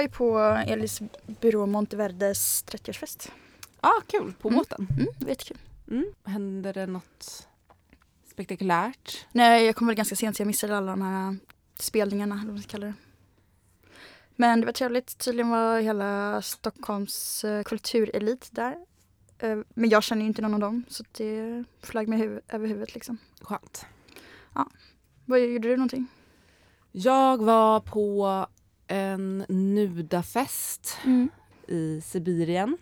Var ju på Elis byrå Monteverdes 30-årsfest. ah, kul. På Mm. båten. Mm, var jättekul. Mm. Händer det något spektakulärt? Nej, jag kom väl ganska sent så jag missade alla de här spelningarna, eller vad man ska kalla det. Men det var trevligt. Tydligen var hela Stockholms eh, kulturelit där. Eh, Men jag känner ju inte någon av dem så det flög mig huv- över huvudet liksom. Skönt. Vad gjorde du någonting? Jag var på en nudafest i Sibirien.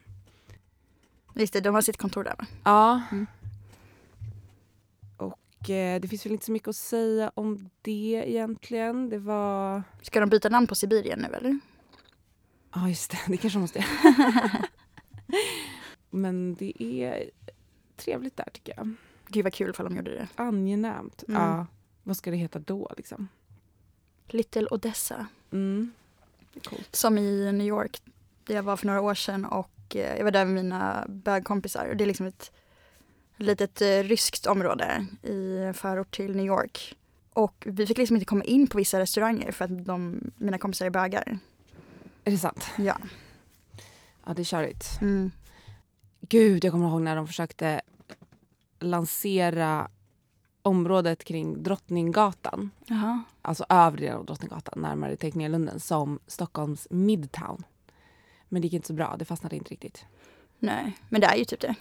Just det, de har sitt kontor där va? Ja. Mm. Och eh, det finns väl inte så mycket att säga om det egentligen. Det var... Ska de byta namn på Sibirien nu eller? Ja, just det. Det kanske de måste Men det är trevligt där tycker jag. Gud vad kul ifall de gjorde det. Angenämt. Mm. Ja. Vad ska det heta då liksom? Little Odessa. Mm. Coolt. Som i New York. Där jag var för några år sedan och eh, jag var där med mina bögkompisar. Och det är liksom ett litet eh, ryskt område i förort till New York. Och vi fick liksom inte komma in på vissa restauranger för att de, mina kompisar är bögar. Är det sant? Ja. Ja, det är körigt. Mm. Gud, jag kommer ihåg när de försökte lansera området kring Drottninggatan. Jaha. Alltså övre delen av Drottninggatan, närmare Tegnérlunden, som Stockholms Midtown. Men det gick inte så bra, det fastnade inte riktigt. Nej, men det är ju typ det.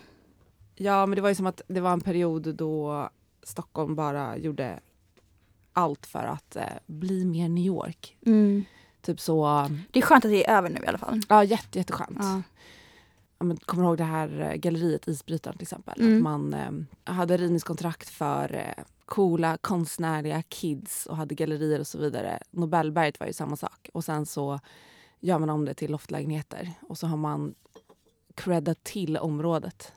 Ja, men det var ju som att det var en period då Stockholm bara gjorde allt för att eh, bli mer New York. Typ så, Det är skönt att det är över nu i alla fall. ja jätte, jätteskönt. Ja. Men, kommer ihåg det här eh, galleriet Isbrytaren till exempel? Mm. Att man eh, hade rivningskontrakt för eh, coola konstnärliga kids och hade gallerier och så vidare. Nobelberget var ju samma sak. Och sen så gör man om det till loftlägenheter och så har man creddat till området.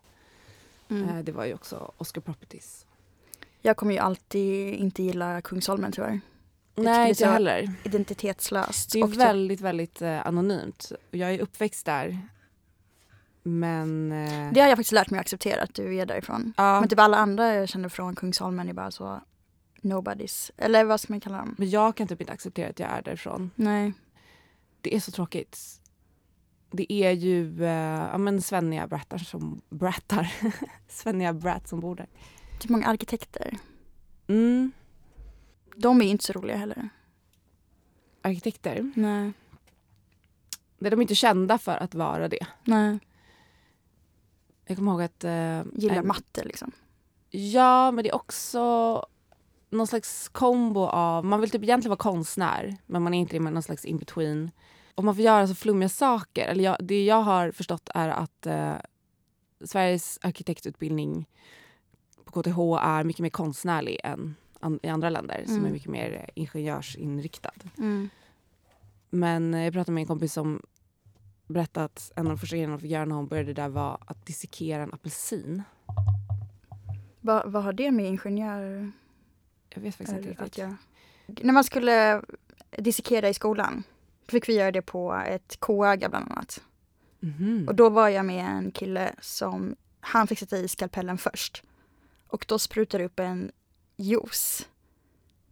Mm. Eh, det var ju också Oscar Properties. Jag kommer ju alltid inte gilla Kungsholmen tyvärr. Det Nej, inte heller. Identitetslöst. Det är väldigt, väldigt eh, anonymt. Jag är uppväxt där. Men... Eh, Det har jag faktiskt lärt mig att acceptera att du är därifrån. ja, Men typ alla andra jag känner från Kungsholmen är bara så nobodies. Eller vad ska man kalla dem? men jag kan typ inte acceptera att jag är därifrån. Nej. Det är så tråkigt. Det är ju eh, ja, men svenniga brattar som... Brattar? svenniga brat som bor där. Typ många arkitekter. Mm. De är inte så roliga heller. Arkitekter. Nej. Det är de inte kända för att vara det. Nej. Jag kommer ihåg att... Eh, Gillar en- matte liksom. Ja, men det är också någon slags kombo av... Man vill typ egentligen vara konstnär, men man är inte det, men någon slags in-between. Och man får göra så flummiga saker. Eller jag, det jag har förstått är att eh, Sveriges arkitektutbildning på KTH är mycket mer konstnärlig än an, i andra länder som Mm. är mycket mer ingenjörsinriktad. Mm. Men eh, jag pratade med en kompis som berättade att en av de första grejerna hon fick göra när hon började där var att dissekera en apelsin. Va, vad har det med ingenjör Jag vet faktiskt inte riktigt. göra? När man skulle dissekera i skolan fick vi göra det på ett koöga bland annat. Mhm. Och då var jag med en kille som, han fick sätta i skalpellen först. Och då sprutade det upp en juice.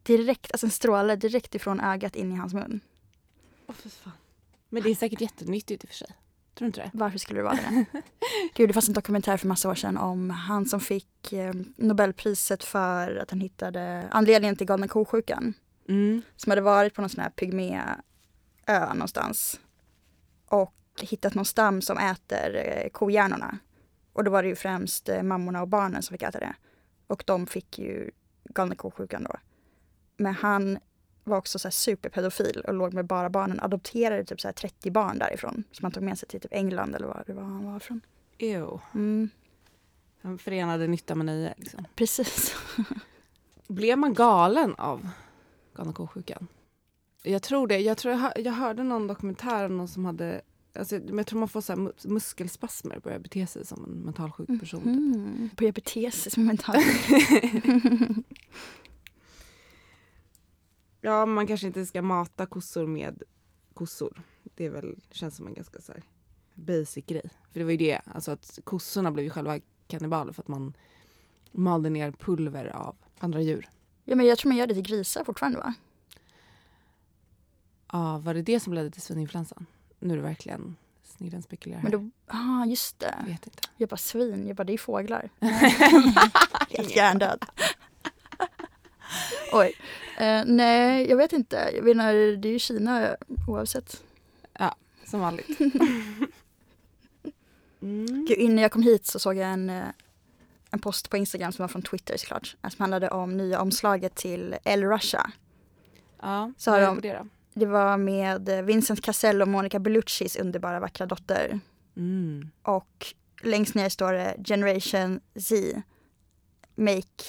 Direkt, alltså en stråle direkt ifrån ögat in i hans mun. Åh, för fan. Men det är säkert jättenyttigt i och för sig. Tror du inte det? Varför skulle det vara det? Gud, det fanns en dokumentär för massa år sedan om han som fick eh, Nobelpriset för att han hittade anledningen till galna ko-sjukan. Mm. Som hade varit på någon sån här pygmé-ö någonstans. Och hittat någon stam som äter eh, kohjärnorna. Och då var det ju främst eh, mammorna och barnen som fick äta det. Och de fick ju galna ko-sjukan då. Men han var också så superpedofil och låg med bara barnen. Adopterade typ så här 30 barn därifrån. Som han tog med sig till typ England eller var det var han var från. Ew. Mm, Han förenade nytta med nöje. Liksom. precis. Blev man galen av galna? Jag tror det. Jag, tror jag, hör- jag hörde någon dokumentär om någon som hade... Alltså, jag tror man får så här mus- muskelspasmer och börjar bete sig som en mentalsjuk person. typ. Mm. Börjar bete sig som en Ja, man kanske inte ska mata kossor med kossor. Det är väl, känns som en ganska så här basic grej. För det var ju det, alltså att kossorna blev ju själva kannibaler för att man malde ner pulver av andra djur. Ja men jag tror man gör det till grisar fortfarande va? Ja, var det det som ledde till svininfluensan? Nu är det verkligen snillen spekulerar. Men då, ah, just det. Jag vet inte. Jag bara svin, jag bara det är fåglar. Helt hjärndöd. Oj. Eh, nej, jag vet inte. Jag menar, det är ju Kina oavsett. Som vanligt. Mm. Gud, innan jag kom hit så såg jag en, eh, en post på Instagram som var från Twitter såklart. Som handlade om nya omslaget till El Russia. Ja, Så vad har är det de- på det då? Det var med eh, Vincent Cassel och Monica Belluccis underbara vackra dotter. Mm. Och längst ner står det Generation Z. Make,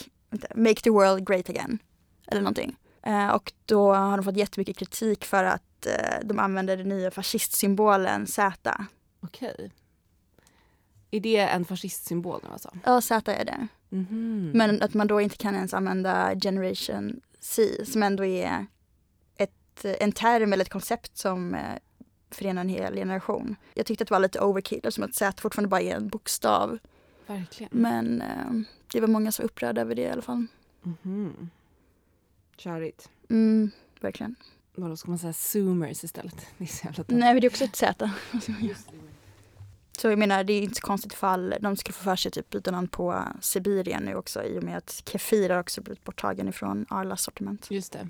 make the world great again. Eller någonting. Eh, och då har de fått jättemycket kritik för att eh, de använder den nya fascistsymbolen Z. Okej. Är det en fascistsymbol nu alltså? Ja, Z är det. Mhm. Men att man då inte kan ens använda Generation C som ändå är ett, en term eller ett koncept som eh, förenar en hel generation. Jag tyckte att det var lite overkill eftersom att Z fortfarande bara är en bokstav. Verkligen. Men eh, det var många som var upprörda över det i alla fall. Mhm. Körigt. Mm, verkligen. Vadå, ska man säga zoomers istället? Det är så jävla taskigt. Nej, men det är också ett Z. Så jag menar, det är inte så konstigt ifall de skulle få för sig typ byta namn på Sibirien nu också i och med att Kefir har också blivit borttagen ifrån Arlas sortiment. Just det.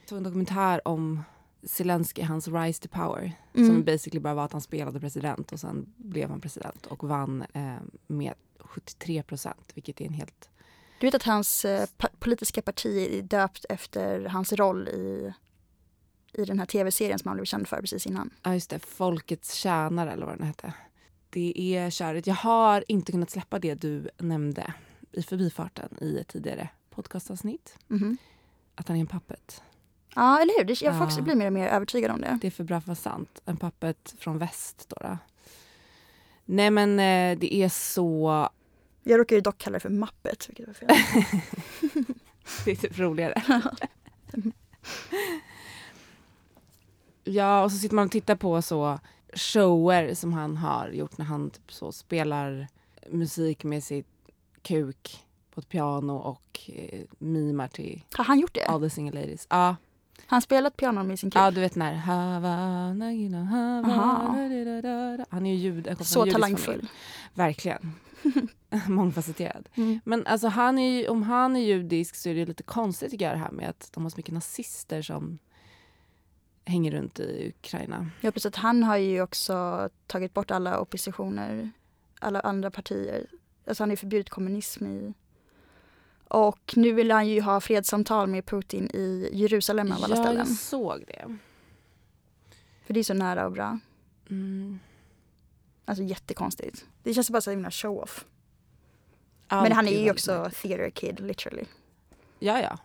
Jag såg en dokumentär om Zelensky, hans rise to power. Mm. Som basically bara var att han spelade president och sen blev han president och vann eh, med 73 procent, vilket är en helt... Du vet att hans eh, pa- politiska parti är döpt efter hans roll i, i den här tv-serien som han blev känd för precis innan. Ja, just det. Folkets tjänare eller vad den hette. Det är körigt. Jag har inte kunnat släppa det du nämnde i förbifarten i ett tidigare podcastavsnitt. Mhm. Att han är en pappet. Ja, eller hur? Jag får Ja. också bli mer och mer övertygad om det. Det är för bra för att vara sant. En pappet från väst då. då. Nej men eh, det är så... Jag råkar ju dock kalla det för mappet, vilket var fel. Det är typ roligare. ja och så sitter man och tittar på så shower som han har gjort när han typ så spelar musik med sitt kuk på ett piano och eh, mimar till Har han gjort det? All the single ladies. Ja, Han spelat piano med sin kille? ja du vet när Havana, Havana. Han är ju ljud, Så talangfull. familj. Verkligen. Mångfacetterad. Mm. Men alltså han är om han är judisk så är det lite konstigt tycker jag det här med att de har så mycket nazister som hänger runt i Ukraina. Ja, precis. Han har ju också tagit bort alla oppositioner, alla andra partier. Alltså han har ju förbjudit kommunism i... Och nu vill han ju ha fredssamtal med Putin i Jerusalem av alla ja, ställen. jag såg det. För det är så nära och bra. Mm. Alltså jättekonstigt. Det känns bara så himla show-off. Men han är ju också theater kid, literally. Ja, ja.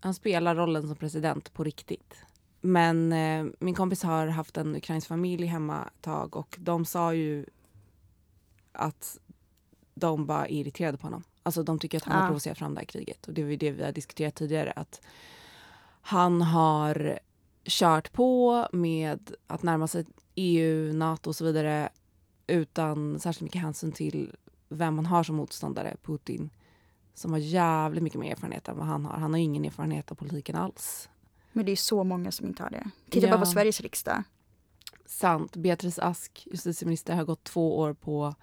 Han spelar rollen som president på riktigt. Men eh, min kompis har haft en ukrainsk familj hemma ett tag och de sa ju att de bara är irriterade på honom. Alltså de tycker att han har Ja. provocerat fram det här kriget. Och det är ju det vi har diskuterat tidigare. Att han har kört på med att närma sig EU, NATO och så vidare utan särskilt mycket hänsyn till vem man har som motståndare, Putin som har jävligt mycket mer erfarenhet än vad han har. Han har ingen erfarenhet av politiken alls. Men det är så många som inte har det. Titta Ja. bara på Sveriges riksdag. Sant. Beatrice Ask, justitieminister, har gått två år på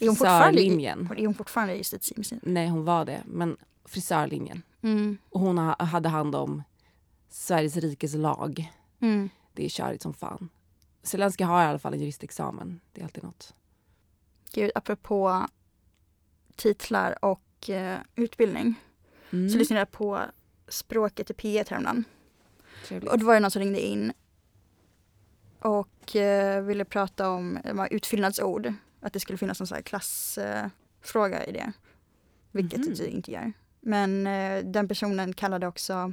Är hon frisörlinjen. är hon fortfarande justitieminister? Nej, hon var det. Men frisörlinjen. Mm. Och hon ha- hade hand om Sveriges rikes lag. Mm. Det är körigt som fan. Zelenskyj har i alla fall en juristexamen. Det är alltid något. Gud, apropå titlar och eh, utbildning. Mm. Så lyssnade jag på språket i P1 häromdagen. Trevligt. Och då var det någon som ringde in och eh, ville prata om eh, utfyllnadsord. Att det skulle finnas någon sån här klassfråga fråga i det. Vilket Mhm. det inte gör. Men eh, den personen kallade också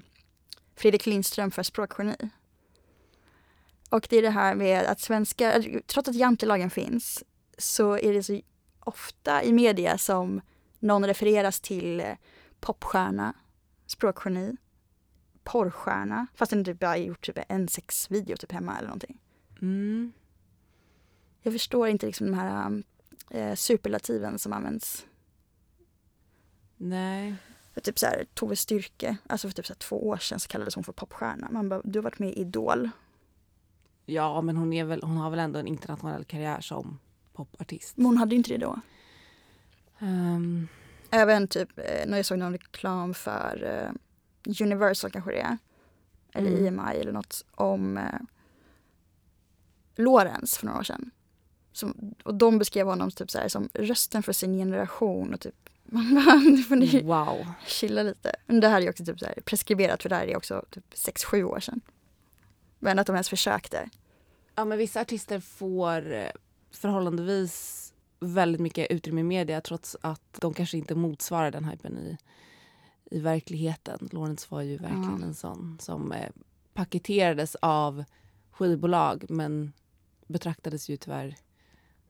Fredrik Lindström för språkgeni. Och det är det här med att svenskar, trots att jantelagen finns, så är det så ofta i media som någon refereras till eh, popstjärna, språkgeni, porrstjärna. Fast den typ bara har gjort typ en sexvideo typ hemma eller någonting. Mm. Jag förstår inte liksom de här eh, superlativen som används. Nej. För typ så här, Tove Styrke, alltså för typ så här, två år sedan så kallades hon för popstjärna. Man bara, du har varit med i Idol. Ja, men hon, är väl, hon har väl ändå en internationell karriär som popartist. Men hon hade ju inte det då. Ehm, Även typ eh, när jag såg någon reklam för eh, Universal kanske det är. Eller Mm. EMI eller något om eh, Lorentz för några år sedan. Som, och de beskrev honom typ så här, som rösten för sin generation och typ man bara, nu får ni wow. chilla lite. Men det här är ju också typ så här preskriberat för det här är också typ 6-7 år sedan. Men att de ens försökte. Ja, men vissa artister får eh, förhållandevis väldigt mycket utrymme i media trots att de kanske inte motsvarar den hypen i, i verkligheten. Lawrence var ju verkligen Ja. en sån som eh, paketerades av skivbolag men betraktades ju tyvärr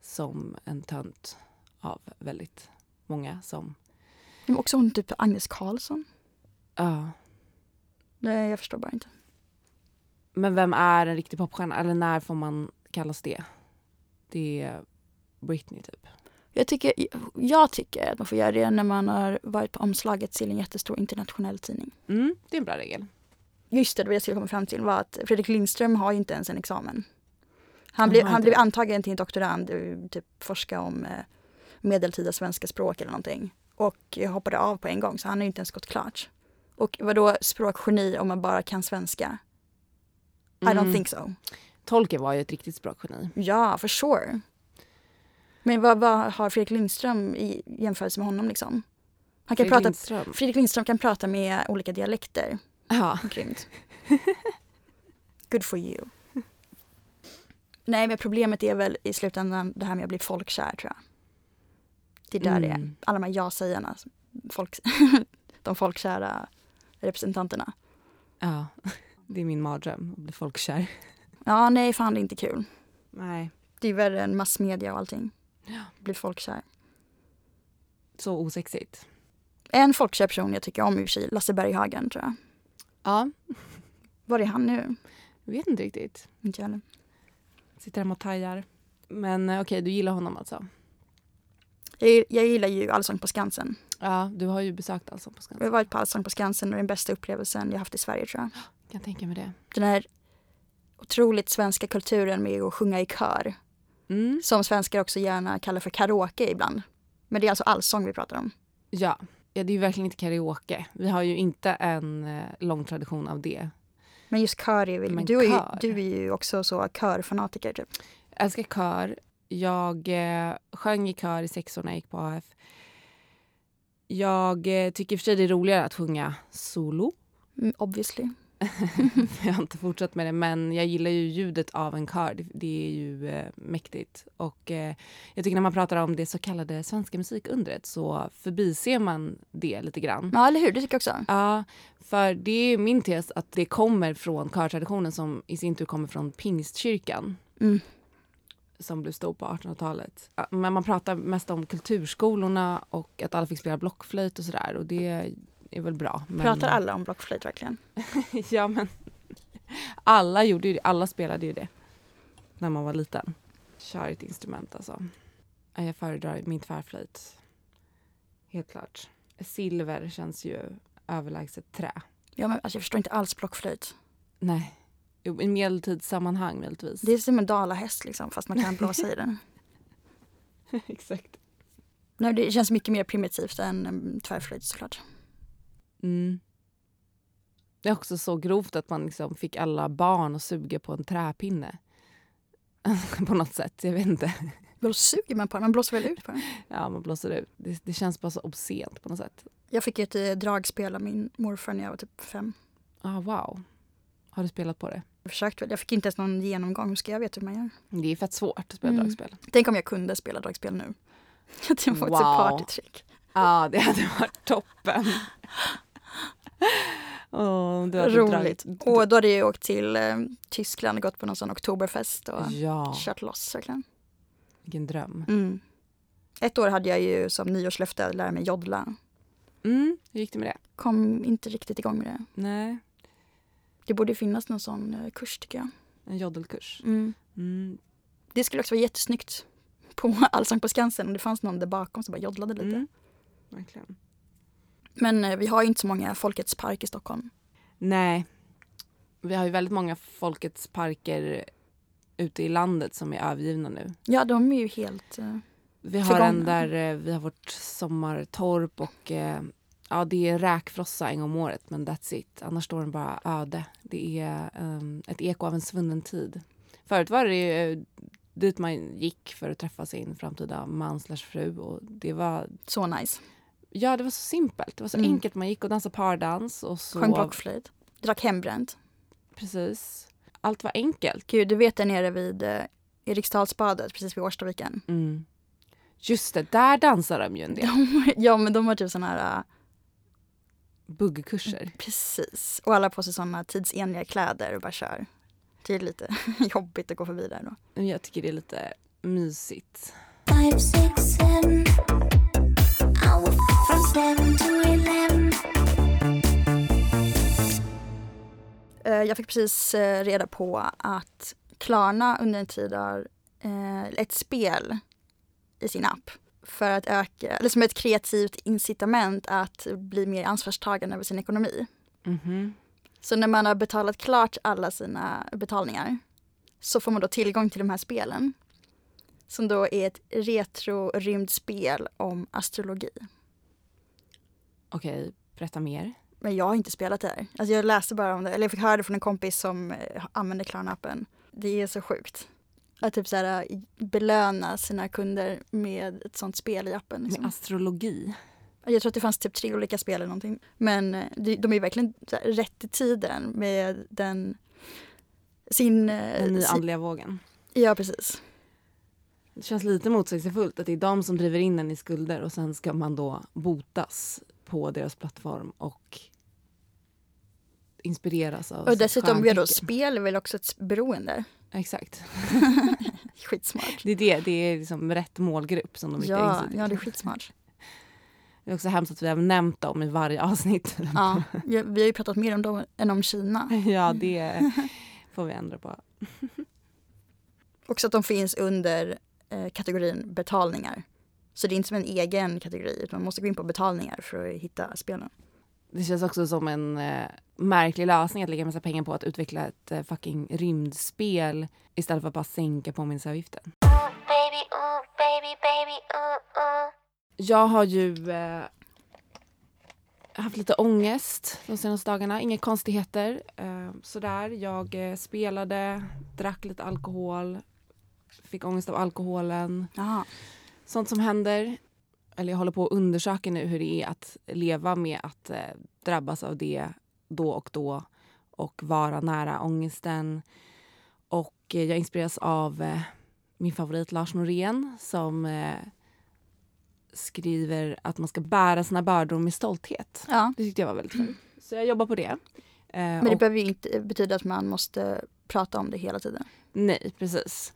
som en tönt av väldigt många som... Men också hon typ Agnes Karlsson. Ja. Nej, jag förstår bara inte. Men vem är en riktig popstjärna? Eller när får man kallas det? Det är Britney typ. Jag tycker, jag tycker att man får göra det när man har varit på omslaget till en jättestor internationell tidning. Mm, det är en bra regel. Just det, det jag skulle komma fram till var att Fredrik Lindström har ju inte ens en examen. Han blev, han blev antagen till en doktorand, eh, typ forska om eh, medeltida svenska språk eller någonting. Och hoppade av på en gång, så han har ju inte ens gått klart. Och vadå språkgeni om man bara kan svenska? I don't Mm. think so. Tolkien var ju ett riktigt språkgeni. Ja, for sure. Men vad, vad har Fredrik Lindström i jämförelse med honom liksom? Han kan Fredrik prata, Lindström. Fredrik Lindström kan prata med olika dialekter. Ja. Grymt. Good for you. Nej, men problemet är väl i slutändan det här med att bli folkkär tror jag. Det är där det är. Mm. Alla de här ja-sägarna, folk, de folkkära representanterna. ja. Det är min mardröm att bli folkkär. Ja, nej fan det är inte kul. Nej. Det är värre än massmedia och allting. Ja. Bli folkkär. Så osexigt. En folkkär person jag tycker om i och för sig, Lasse Berghagen tror jag. Ja, Var är han nu? jag vet inte riktigt. Inte jag heller. Sitter hemma och tajar. Men eh, okej, du gillar honom alltså? Jag, jag gillar ju Allsång på Skansen. Ja, du har ju besökt Allsång på Jag Skansen. har varit på Allsång på Skansen och det är den bästa upplevelsen jag haft i Sverige tror jag. Kan tänka mig det. Den här otroligt svenska kulturen med att sjunga i kör. Mm. Som svenskar också gärna kallar för karaoke ibland. Men det är alltså allsång vi pratar om. Ja. ja, det är ju verkligen inte karaoke. Vi har ju inte en eh, lång tradition av det. Men just kör är väl, du är, ju, kör. du är ju också så körfanatiker typ. Jag älskar kör. Jag eh, sjöng i kör i sex år när jag gick på AF. Jag eh, tycker för sig det är roligare att sjunga solo. Mm, obviously. jag har inte fortsatt med det, men jag gillar ju ljudet av en kör. Det, är ju eh, mäktigt. Och eh, jag tycker när man pratar om det så kallade svenska musikundret så förbiser man det lite grann. Ja eller hur, det tycker jag också. Ja, för det är min tes att det kommer från körtraditionen som i sin tur kommer från pingstkyrkan Mm. som blev stor på 1800-talet. Ja, Men man pratar mest om kulturskolorna och att alla fick spela blockflöjt och sådär och det är väl bra. Men... Pratar alla om blockflöjt verkligen? ja, men alla gjorde ju det. Alla spelade ju det när man var liten. Kör ett instrument alltså. Ja, Jag föredrar min tvärflöjt. Helt klart. Silver känns ju överlägset trä. Ja men alltså jag förstår inte alls blockflöjt. Nej. Jo, I medeltidssammanhang möjligtvis. Det är som en dalahäst liksom fast man kan blåsa i den. Exakt. Nej, det känns mycket mer primitivt än um, tvärflöjt såklart. Mm. Det är också så grovt att man liksom fick alla barn att suga på en träpinne. på något sätt. Jag vet inte. Då suger man på den, man blåser väl ut på den. Ja, man blåser ut. Det, det känns bara så obscent på något sätt. Jag fick ett eh, dragspel av min morfar när jag var typ fem. Ah, wow. Har du spelat på det? Jag försökte väl, jag fick inte ens någon genomgång. Hur ska jag veta hur man gör? Det är fett svårt att spela Mm. dragspel. Tänk om jag kunde spela dragspel nu. det var ett Wow. partytrick. Ja, det hade varit toppen. oh, Roligt. dragit- Och då hade jag åkt till eh, Tyskland och gått på någon sån oktoberfest och Ja, kört loss verkligen. vilken dröm. Mm. Ett år hade jag ju som nyårslöfte att lära mig joddla. Mm, hur gick det med det? Kom inte riktigt igång med det. Nej, Det borde finnas någon sån eh, kurs tycker jag. en joddelkurs. Mm. Mm. Det skulle också vara jättesnyggt på Allsång på Skansen om det fanns någon där bakom som bara joddlade lite. Mm. Verkligen. Men eh, vi har ju inte så många Folkets park i Stockholm. Nej. Vi har ju väldigt många Folkets parker ute i landet som är övergivna nu. Ja, de är ju helt... eh, Vi har en där eh, vi har vårt sommartorp och eh, ja, det är räkfrossa en gång om året men that's it. Annars står den bara öde. Det är ehm, ett eko av en svunnen tid. Förut var det ju eh, dit man gick för att träffa sin framtida man slash fru och det var, så nice. Ja det var så simpelt. Det var så Mm. enkelt. Man gick och dansade pardans och så... Sjöng blockflöjt. Drack hembränt. Precis. Allt var enkelt. Gud, du vet där nere vid eh, Eriksdalsbadet, precis vid Årstaviken. Mm. Just det, där dansar de ju en del. De, ja, men de har typ såna här... eh, Buggkurser. Precis. Och alla på sig såna tidsenliga kläder och bara kör. Det är lite jobbigt att gå förbi där då. Jag tycker det är lite mysigt. Five, six, Jag fick precis eh, reda på att Klarna under en tid har eh, ett spel i sin app för att öka, eller som ett kreativt incitament att bli mer ansvarstagande över sin ekonomi. Mhm. Så när man har betalat klart alla sina betalningar så får man då tillgång till de här spelen. Som då är ett retro-rymdspel om astrologi. Okej, berätta mer. Men jag har inte spelat det här. Alltså jag läste bara om det, eller jag fick höra det från en kompis som eh, använder Klarna-appen. Det är så sjukt. Att typ så här, eh, belöna sina kunder med ett sånt spel i appen. Liksom. Med astrologi. Jag tror att det fanns typ tre olika spel eller någonting. Men eh, de, är verkligen rätt i tiden med den sin... Den nya andliga vågen. Ja, precis. Det känns lite motsägelsefullt att det är de som driver in en i skulder och sen ska man då botas på deras plattform och inspireras av Och dessutom gör då spel väl också ett beroende. Exakt. Skitsmart. Det är det, det är liksom rätt målgrupp som de riktar in Ja, sig ja, det är skitsmart. Det är också hemskt att vi har nämnt dem i varje avsnitt. Ja, ja, vi har ju pratat mer om dem än om Kina. ja, det får vi ändra på. Också att de finns under eh, kategorin betalningar. Så det är inte som en egen kategori utan man måste gå in på betalningar för att hitta spelen. Det känns också som en eh, märklig lösning att lägga massa pengar på att utveckla ett eh, fucking rymdspel istället för att bara sänka påminnelseavgiften. Baby, ooh, baby, baby, ooh, ooh. Jag har ju eh, haft lite ångest de senaste dagarna. Inga konstigheter. Eh, sådär. Jag eh, spelade, drack lite alkohol, fick ångest av alkoholen. Jaha. Sånt som händer. Eller jag håller på att undersöka nu hur det är att leva med att eh, drabbas av det då och då och vara nära ångesten. Och eh, jag inspireras av eh, min favorit Lars Norén som eh, skriver att man ska bära sina bördor med stolthet. Ja, Det tyckte jag var väldigt fint. Så jag jobbar på det. Eh, men det och- behöver ju inte betyda att man måste prata om det hela tiden. Nej, precis.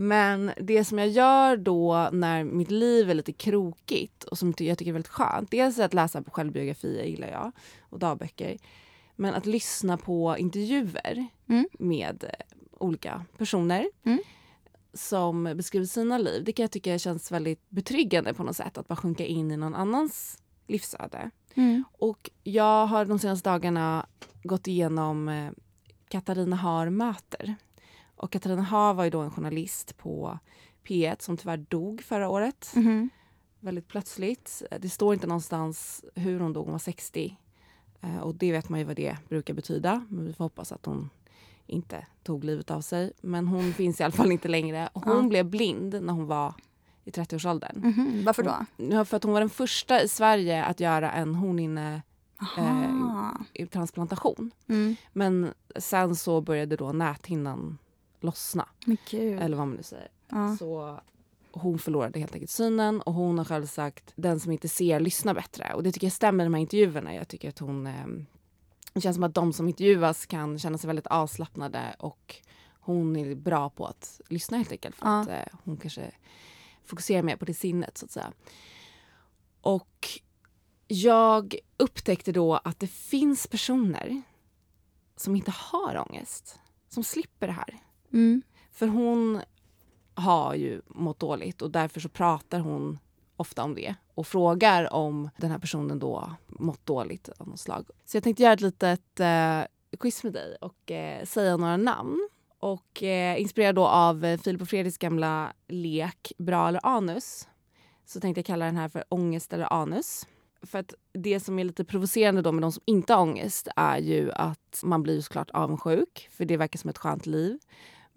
Men det som jag gör då när mitt liv är lite krokigt och som jag tycker är väldigt skönt. Dels att läsa på självbiografier gillar jag och dagböcker. Men att lyssna på intervjuer Mm. med eh, olika personer Mm. som beskriver sina liv. Det kan jag tycka känns väldigt betryggande på något sätt. Att bara sjunka in i någon annans livsöde. Och jag har de senaste dagarna gått igenom eh, Katarina Har möter. Och Katarina Har var ju då en journalist på P1 som tyvärr dog förra året. Mhm. Väldigt plötsligt. Det står inte någonstans hur hon dog, hon var 60. Eh, Och det vet man ju vad det brukar betyda. Men vi får hoppas att hon inte tog livet av sig. Men hon finns i alla fall inte längre. Och hon Ja. blev blind när hon var i 30-årsåldern. Mhm. Varför då? Ja, för att hon var den första i Sverige att göra en horninne Aha. transplantation. Mm. Men sen så började då näthinnan lossna, eller vad man nu säger. Ja. Så hon förlorade helt enkelt synen och hon har själv sagt den som inte ser lyssnar bättre. Och det tycker jag stämmer i de här intervjuerna. Jag tycker att hon... Eh, det känns som att de som intervjuas kan känna sig väldigt avslappnade och hon är bra på att lyssna helt enkelt. För Ja. att eh, hon kanske fokuserar mer på det sinnet så att säga. Och jag upptäckte då att det finns personer som inte har ångest. Som slipper det här. Mm. För hon har ju mått dåligt och därför så pratar hon ofta om det och frågar om den här personen då mått dåligt av något slag. Så jag tänkte göra ett litet eh, quiz med dig och eh, säga några namn. Och eh, inspirerad då av eh, Filip och Fredriks gamla lek Bra eller anus så tänkte jag kalla den här för ångest eller anus. För att det som är lite provocerande då med de som inte har ångest är ju att man blir såklart avundsjuk för det verkar som ett skönt liv.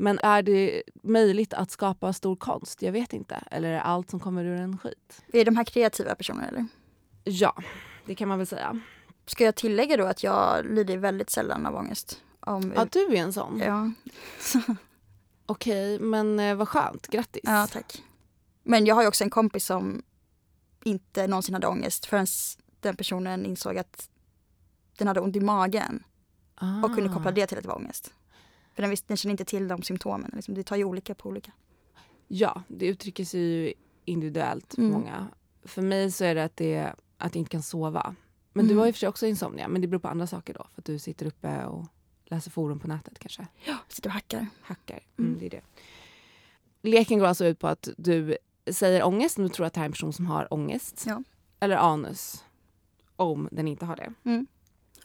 Men är det möjligt att skapa stor konst? Jag vet inte. Eller är allt som kommer ur en skit? Är de här kreativa personer eller? Ja, det kan man väl säga. Ska jag tillägga då att jag lider väldigt sällan av ångest? Om, Ja, du är en sån. ja. Okej, men eh, vad skönt. Grattis. ja, tack. Men jag har ju också en kompis som inte någonsin hade ångest förrän den personen insåg att den hade ont i magen ah. och kunde koppla det till att det var ångest. För den, visste, den känner inte till de symptomen. Liksom, det tar ju olika på olika. Ja, det uttrycker sig ju individuellt för Mm. många. För mig så är det att, det att jag inte kan sova. Men du Mm. har i och för sig också insomnia, men det beror på andra saker då. För att du sitter uppe och läser forum på nätet kanske. Ja, sitter och hackar. Hackar. Mm, Mm. det är det. Leken går alltså ut på att du säger ångest om du tror att det här är en person som har ångest. Ja. Eller anus om den inte har det.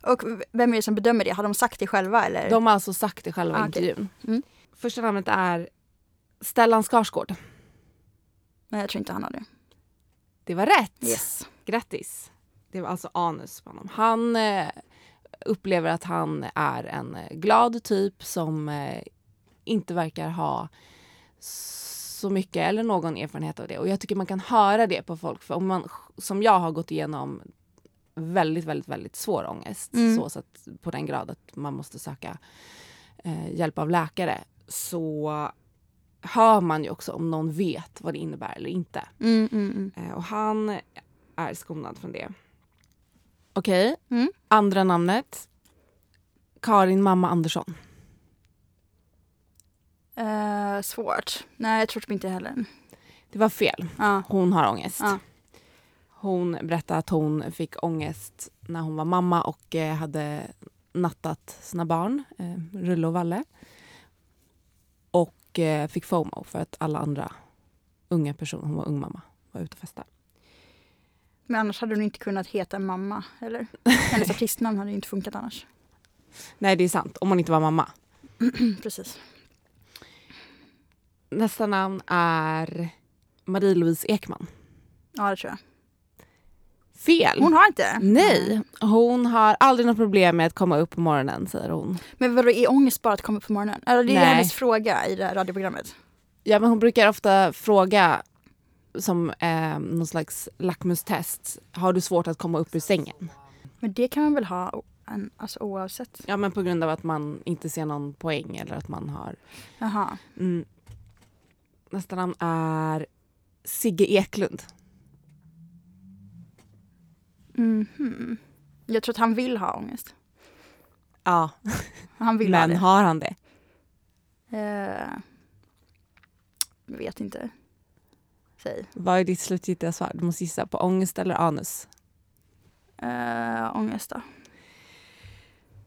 Och vem är det som bedömer det? Har de sagt det själva eller? De har alltså sagt det själva i Ah, intervjun. Mm. Första namnet är Stellan Skarsgård. Nej, jag tror inte han har det. Det var rätt! Yes. Grattis! Det var alltså anus på honom. Han eh, upplever att han är en eh, glad typ som eh, inte verkar ha så mycket eller någon erfarenhet av det. Och jag tycker man kan höra det på folk. För om man, som jag har gått igenom väldigt, väldigt, väldigt svår ångest. Mm. Så, så att på den grad att man måste söka eh, hjälp av läkare. Så hör man ju också om någon vet vad det innebär eller inte. Mm, mm, mm. Eh, Och han är skonad från det. Okej, Mm. andra namnet. Karin mamma Andersson. Eh, svårt. Nej, jag tror typ inte heller. Det var fel. Ja. Hon har ångest. Ja. Hon berättade att hon fick ångest när hon var mamma och eh, hade nattat sina barn, eh, Rulle och Valle. Och eh, fick FOMO för att alla andra unga personer, hon var ung mamma, var ute och festade. Men annars hade hon inte kunnat heta mamma, eller? Hennes artistnamn hade inte funkat annars. Nej, det är sant. Om man inte var mamma. Mm, Precis. Nästa namn är Marie-Louise Ekman. Ja, det tror jag. Fel! Hon har inte? Nej, hon har aldrig något problem med att komma upp på morgonen, säger hon. Men vadå, är ångest bara att komma upp på morgonen? Eller det är Nej. hennes fråga i det här radioprogrammet. Ja, men hon brukar ofta fråga som eh, någon slags lackmustest. Har du svårt att komma upp ur sängen? Men det kan man väl ha en, alltså, oavsett? Ja, men på grund av att man inte ser någon poäng eller att man har... Jaha. Mm. Nästa namn är Sigge Eklund. Mhm. Jag tror att han vill ha ångest. Ja, Han vill ha men det. har han det? Eh, jag vet inte. Säg. Vad är ditt slutgiltiga svar? Du måste gissa på ångest eller anus. Eh, ångest då?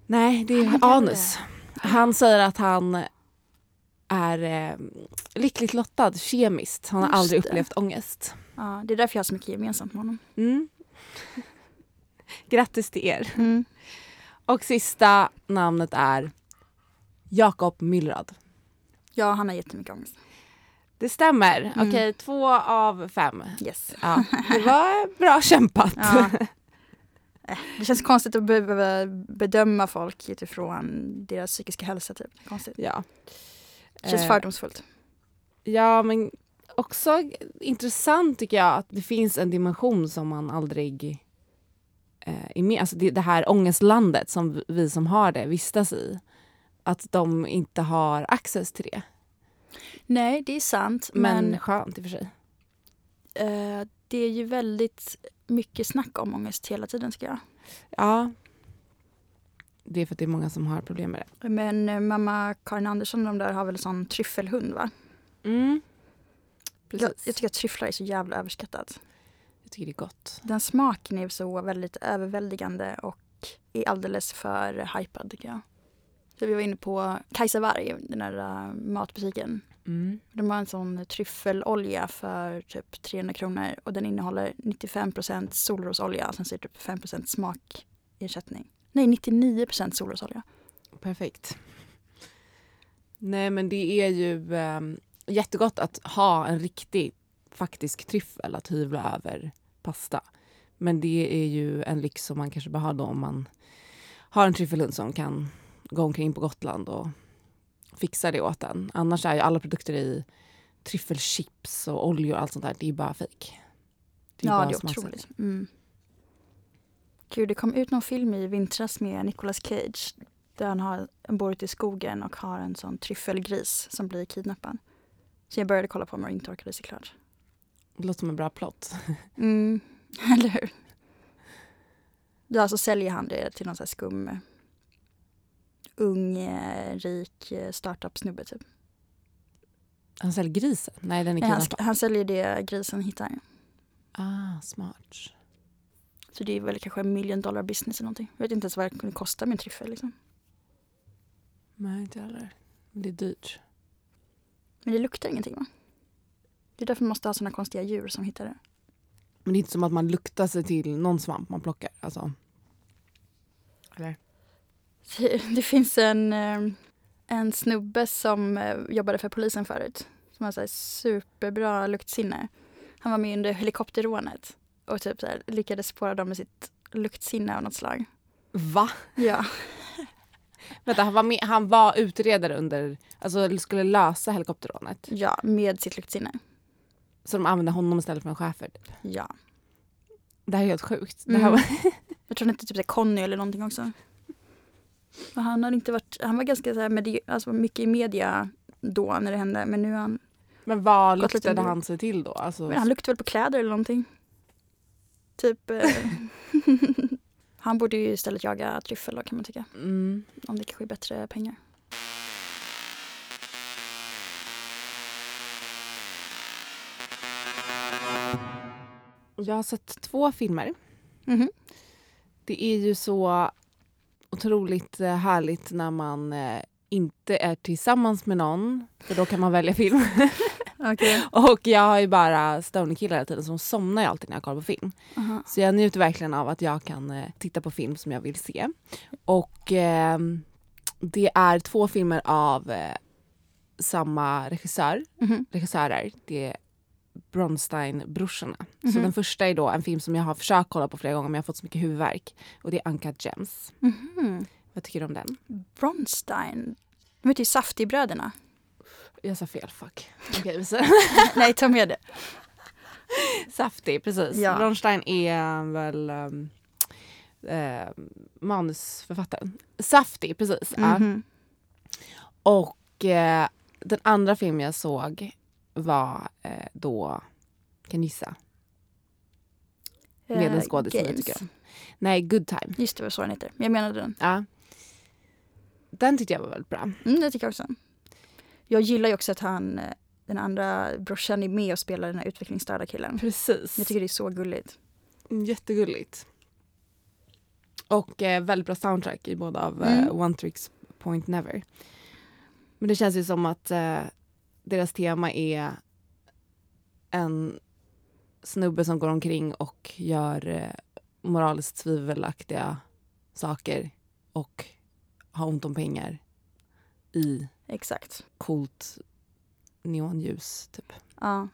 Nej, det är Han anus. Han säger att han är eh, lyckligt lottad kemiskt. Han har Just aldrig det. upplevt ångest. Ja, det är därför jag har så mycket gemensamt med honom. Mm. Grattis till er. Mm. Och sista namnet är Jakob Myllrad. Ja, han har jättemycket ångest. Det stämmer. Mm. Okej, två av fem. Yes. Ja, det var bra kämpat. Ja. Eh, Det känns konstigt att behöva bedöma folk utifrån deras psykiska hälsa. Typ. Konstigt. Ja. Det känns Eh, fördomsfullt. Ja, men också intressant tycker jag att det finns en dimension som man aldrig är med. Alltså det, det här ångestlandet som vi som har det vistas i. Att de inte har access till det. Nej, det är sant. Men, Men, skönt i och för sig. eh, det är ju väldigt mycket snack om ångest hela tiden tycker jag. Ja. Det är för att det är många som har problem med det. Men eh, mamma Karin Andersson de där har väl sån tryffelhund va? Mm. Precis. Jag, jag tycker att tryfflar är så jävla överskattat. Jag tycker det är gott. Den smaken är så väldigt överväldigande och är alldeles för hypad tycker jag. Så vi var inne på Kajsa Warg, den där uh, matbutiken. Mm. De har en sån tryffelolja för typ 300 kronor och den innehåller 95% solrosolja och sen så är det typ 5 smakersättning. Nej, 99% solrosolja. Perfekt. Nej men det är ju eh, jättegott att ha en riktig faktisk tryffel att hyvla över pasta. Men det är ju en lyx som man kanske bara har då om man har en tryffelhund som kan gå omkring på Gotland och fixa det åt en. Annars är ju alla produkter i tryffelchips och oljor och allt sånt där, det är bara fejk. Ja, det är otroligt. Mm. Gud, det kom ut någon film i vintras med Nicolas Cage där han har, bor ute i skogen och har en sån tryffelgris som blir kidnappad. Så jag började kolla på men och inte orkade se klart. Det låter som en bra plott. Mm, eller hur? Ja, så säljer han det till någon sån här skum eh, ung, eh, rik eh, startup-snubbe typ. Han säljer grisen? Nej, den är Nej, han, han säljer det grisen hittar. Ah, smart. Så det är väl kanske en million dollar business eller någonting. Jag vet inte ens vad det kunde kosta med en tryffel liksom. Nej, inte heller. Det är dyrt. Men det luktar ingenting va? Det är därför man måste ha såna konstiga djur som hittar det. Men det är inte som att man luktar sig till någon svamp man plockar. Alltså. Eller? Det, det finns en, eh, en snubbe som eh, jobbade för polisen förut. Som har så här superbra luktsinne. Han var med under helikopterrånet. Och typ så här, lyckades spåra dem med sitt luktsinne av något slag. Va? Ja, Vänta, han var, med, han var utredare under, alltså skulle lösa helikopterrånet. ja med sitt luktsinne. Så de använde honom istället för en schäfer. Typ. Ja. Det här är helt sjukt. Det Mm. här var, Jag tror han hette typ Conny eller någonting också. Och han, hade inte varit, han var ganska så här medi- alltså mycket i media då när det hände. Men nu är han, men vad Gått lite luktade mer. han sig till då? Alltså, men han luktar väl på kläder eller någonting. Typ. Eh, han borde ju istället jaga tryffel då kan man tycka. mm. Om det kanske är bättre pengar. Jag har sett två filmer. Mhm. Det är ju så otroligt eh, härligt när man eh, inte är tillsammans med någon, för då kan man välja film. Okej. Och jag har ju bara stonerkillar hela tiden, så de somnar ju alltid när jag kollar på film. Aha. Så jag njuter verkligen av att jag kan eh, titta på film som jag vill se. Och ehm, det är två filmer av eh, samma regissör, Mhm. regissörer. Det Bronstein-brorsorna. Så Mhm. den första är då en film som jag har försökt kolla på flera gånger men jag har fått så mycket huvudvärk. Och det är Uncut Gems. Mhm. Vad tycker du om den? Bronstein. De heter ju Saftig-bröderna. Jag sa fel, fuck. Så- Nej, ta med det. Saftig, precis. Ja. Bronstein är väl um, eh, manusförfattaren. Saftig, precis. ja. Mhm. Och eh, den andra filmen jag såg var eh, då, kan du gissa? Med en Eh, som jag Games. tycker om. Nej, Good Time. Just det, vad så den heter. Jag menade den. Ja. Den tyckte jag var väldigt bra. Mm, det tycker jag också. Jag gillar ju också att han, eh, den andra brorsan är med och spelar den här utvecklingsstörda killen. Precis. Jag tycker det är så gulligt. Jättegulligt. Och eh, väldigt bra soundtrack i båda av Mm. eh, One Tricks Point Never. Men det känns ju som att eh, deras tema är en snubbe som går omkring och gör eh, moraliskt tvivelaktiga saker och har ont om pengar i Exakt. coolt neonljus typ. Ja,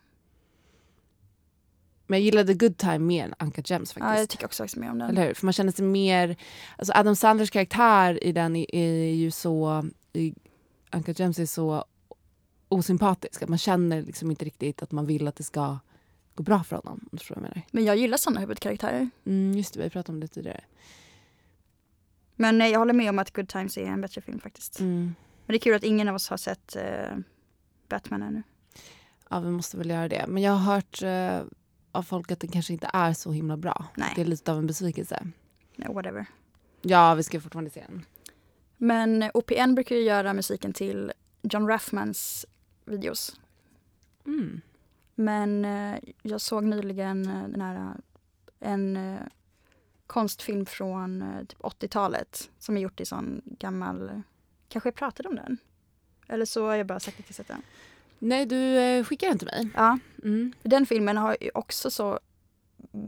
Men jag gillade Good Time mer än Uncut Gems faktiskt. ja jag tycker också faktiskt mer om den. Eller hur? För man känner sig mer... Alltså Adam Sandlers karaktär i den är, är ju så... I Uncut Gems är så osympatisk. Att man känner liksom inte riktigt att man vill att det ska gå bra för honom. om jag menar. Men jag gillar sådana huvudkaraktärer. Mm, just det, vi pratade om det tidigare. Men nej, jag håller med om att Good Times är en bättre film faktiskt. Mm. Men det är kul att ingen av oss har sett eh, Batman ännu. Ja, vi måste väl göra det. Men jag har hört eh, av folk att den kanske inte är så himla bra. Nej. Det är lite av en besvikelse. No, whatever. Ja, vi ska fortfarande se den. Men OPN brukar ju göra musiken till John Raffmans videos. Mm. Men eh, jag såg nyligen eh, den här, eh, en konstfilm från typ 80-talet som är gjort i sån gammal, kanske jag pratade om den? Eller så har jag bara sagt att jag sett den. Nej, du skickade den till mig. Ja, Mm. den filmen har ju också så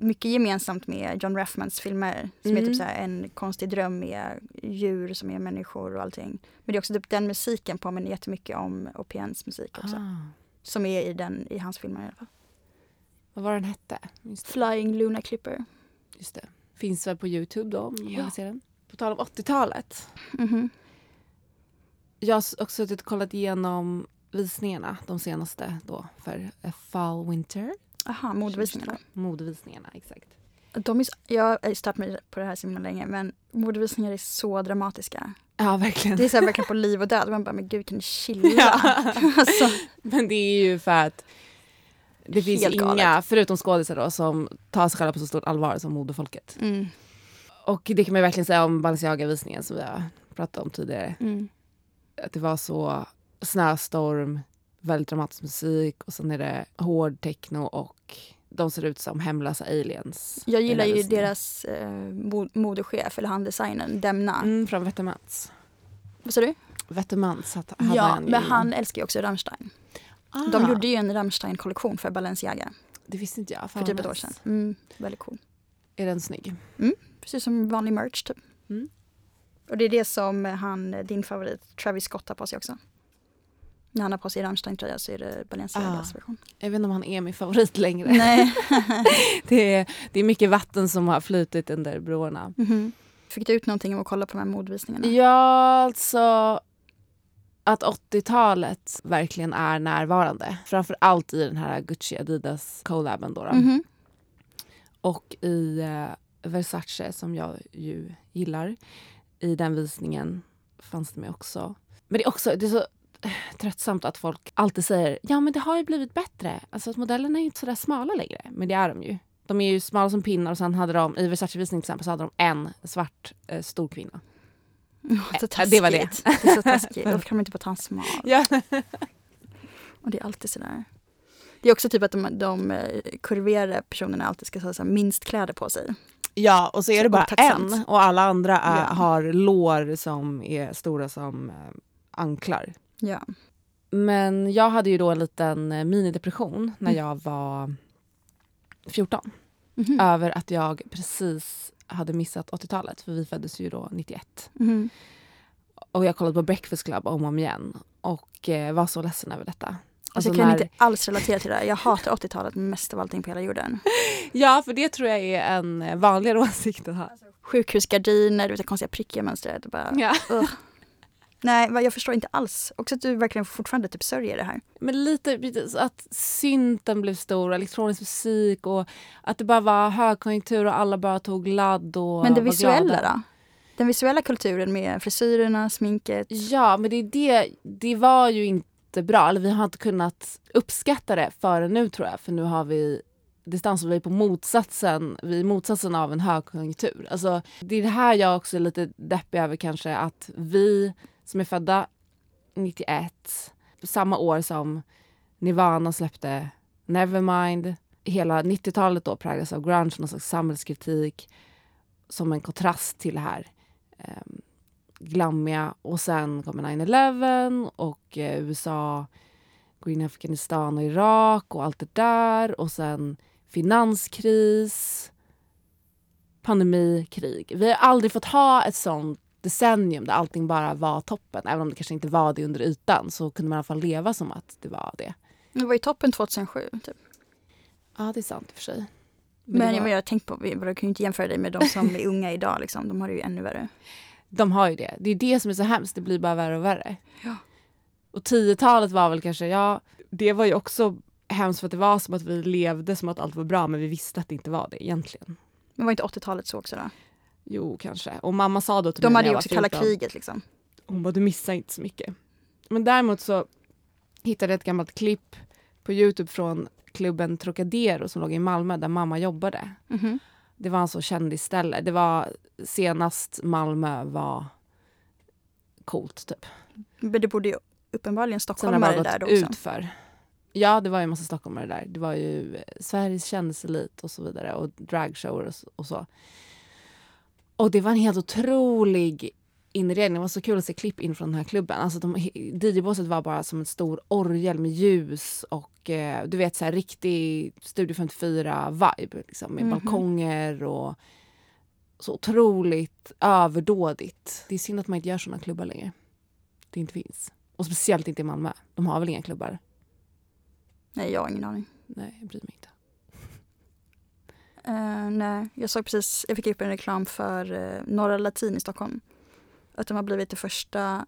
mycket gemensamt med John Raffmans filmer. Som är Mm. typ så här en konstig dröm med djur som är människor och allting. Men det är också typ den musiken påminner jättemycket om Opiens musik också. Ah. Som är i, den, i hans filmer i alla fall. Vad var den hette? Flying Luna Clipper. Just det. Finns väl på Youtube då om man Ja. vill se den. På tal om 80-talet. Mhm. Jag har också suttit och kollat igenom visningarna, de senaste då, för eh, Fall Winter. Aha, modevisningarna. Modevisningarna, exakt. De är, jag har stört mig på det här så himla länge men modevisningar är så dramatiska. Ja, verkligen. Det är så här verkligen på liv och död. Man bara, men gud kan ni chilla? Ja. alltså, Men det är ju för att det finns Helt inga, galet. förutom skådisar då, som tar sig själva på så stort allvar som modefolket. mm, Och det kan man ju verkligen säga om Balenciaga-visningen som vi har pratat om tidigare. mm. Att det var så snöstorm, väldigt dramatisk musik och sen är det hård techno och de ser ut som hemlösa aliens. Jag gillar ju visningen. deras eh, mo- modechef, eller han designern, Demna. Mm, från Wettermans. Vad sa du? Hade hade Ja, han ju men han älskar ju också Rammstein. Ah, De gjorde ju en Rammstein-kollektion för Balenciaga Det visste inte jag. För typ ett år sedan. Mm, väldigt cool. Är den snygg? Precis som vanlig merch typ. Mm. Och det är det som han, din favorit Travis Scott har på sig också. När han har på sig Rammstein-tröja så är det Balenciagas Ah. version. Jag vet inte om han är min favorit längre. Nej. Det, är, det är mycket vatten som har flutit under broarna. Mhm. Fick du ut någonting om att kolla på de här modevisningarna? Ja, alltså att 80-talet verkligen är närvarande. Framför allt i den här Gucci Adidas collaben då. då. Mhm. Och i eh, Versace som jag ju gillar. I den visningen fanns det med också. Men det är också det är så tröttsamt att folk alltid säger ja men det har ju blivit bättre. Alltså att modellerna är ju inte så där smala längre. Men det är de ju. De är ju smala som pinnar och sen hade de i Versace-visningen till exempel så hade de en svart eh, stor kvinna. Så Ja, det var det. Det är så taskigt. Då kan man inte bara ta en smal. Ja. Och det är alltid sådär. Det är också typ att de, de eh, kurverade personerna alltid ska ha så här minst kläder på sig. Ja, och så är det bara Otacksamt. en och alla andra är, Ja. har lår som är stora som eh, anklar. Ja. Men jag hade ju då en liten eh, minidepression när Mm. jag var 14 Mhm. över att jag precis hade missat 80-talet för vi föddes ju då 91. Mhm. Och jag kollade på Breakfast Club om och om igen och eh, var så ledsen över detta. Alltså, Alltså jag kan när- inte alls relatera till det. Jag hatar 80-talet mest av allting på hela jorden. Ja, för det tror jag är en eh, vanligare åsikt att ha. Sjukhusgardiner, du vet, konstiga prickiga mönstret. och Bara, Ja. Nej, jag förstår inte alls. Också att du verkligen fortfarande typ sörjer det här. Men lite att synten blev stor, elektronisk musik och att det bara var högkonjunktur och alla bara tog ladd och Men det visuella då? Den visuella kulturen med frisyrerna, sminket. Ja, men det, är det, det var ju inte bra. Eller vi har inte kunnat uppskatta det förrän nu tror jag. För nu har vi distans och vi är på motsatsen, vi motsatsen av en högkonjunktur. Alltså, det är det här jag också är lite deppig över kanske. Att vi som är födda 91, samma år som Nirvana släppte Nevermind. Hela 90-talet då präglas av grunge, någon slags samhällskritik som en kontrast till det här eh, glammiga. Och sen kommer 9-11 och eh, USA går in i Afghanistan och Irak och allt det där. Och sen finanskris, pandemi, krig. Vi har aldrig fått ha ett sånt decennium där allting bara var toppen. Även om det kanske inte var det under ytan så kunde man i alla fall leva som att det var det. Det var ju toppen 2007. Typ. Ja, det är sant i och för sig. Men, men var- jag har tänkt på, vi jag kan ju inte jämföra dig med de som är unga idag. Liksom. De har det ju ännu värre. De har ju det. Det är det som är så hemskt. Det blir bara värre och värre. Ja. Och 10-talet var väl kanske, ja, det var ju också hemskt för att det var som att vi levde som att allt var bra men vi visste att det inte var det egentligen. Men var inte 80-talet så också då? Jo, kanske. Och mamma sa då till De mig hade ju också kalla 14, kriget liksom. Hon bara, du missar inte så mycket. Men däremot så hittade jag ett gammalt klipp på Youtube från klubben Trocadero som låg i Malmö där mamma jobbade. Mhm. Det var en så kändisställe. Det var senast Malmö var coolt typ. Men det borde ju uppenbarligen stockholmare där då också. ut för. Ja, det var ju en massa stockholmare där. Det var ju eh, Sveriges kändiselit och så vidare och dragshower och så- och det var en helt otrolig inredning. Det var så kul att se klipp in från den här klubben. Alltså de, DJ-båset var bara som en stor orgel med ljus och eh, du vet så här riktig Studio 54-vibe. Liksom, med Mhm. balkonger och så otroligt överdådigt. Det är synd att man inte gör såna klubbar längre. Det inte finns. Och speciellt inte i Malmö. De har väl inga klubbar? Nej, jag har ingen aning. Nej, jag bryr mig inte. Eh, nej, jag såg precis, jag fick upp en reklam för uh, Norra Latin i Stockholm. Att de har blivit det första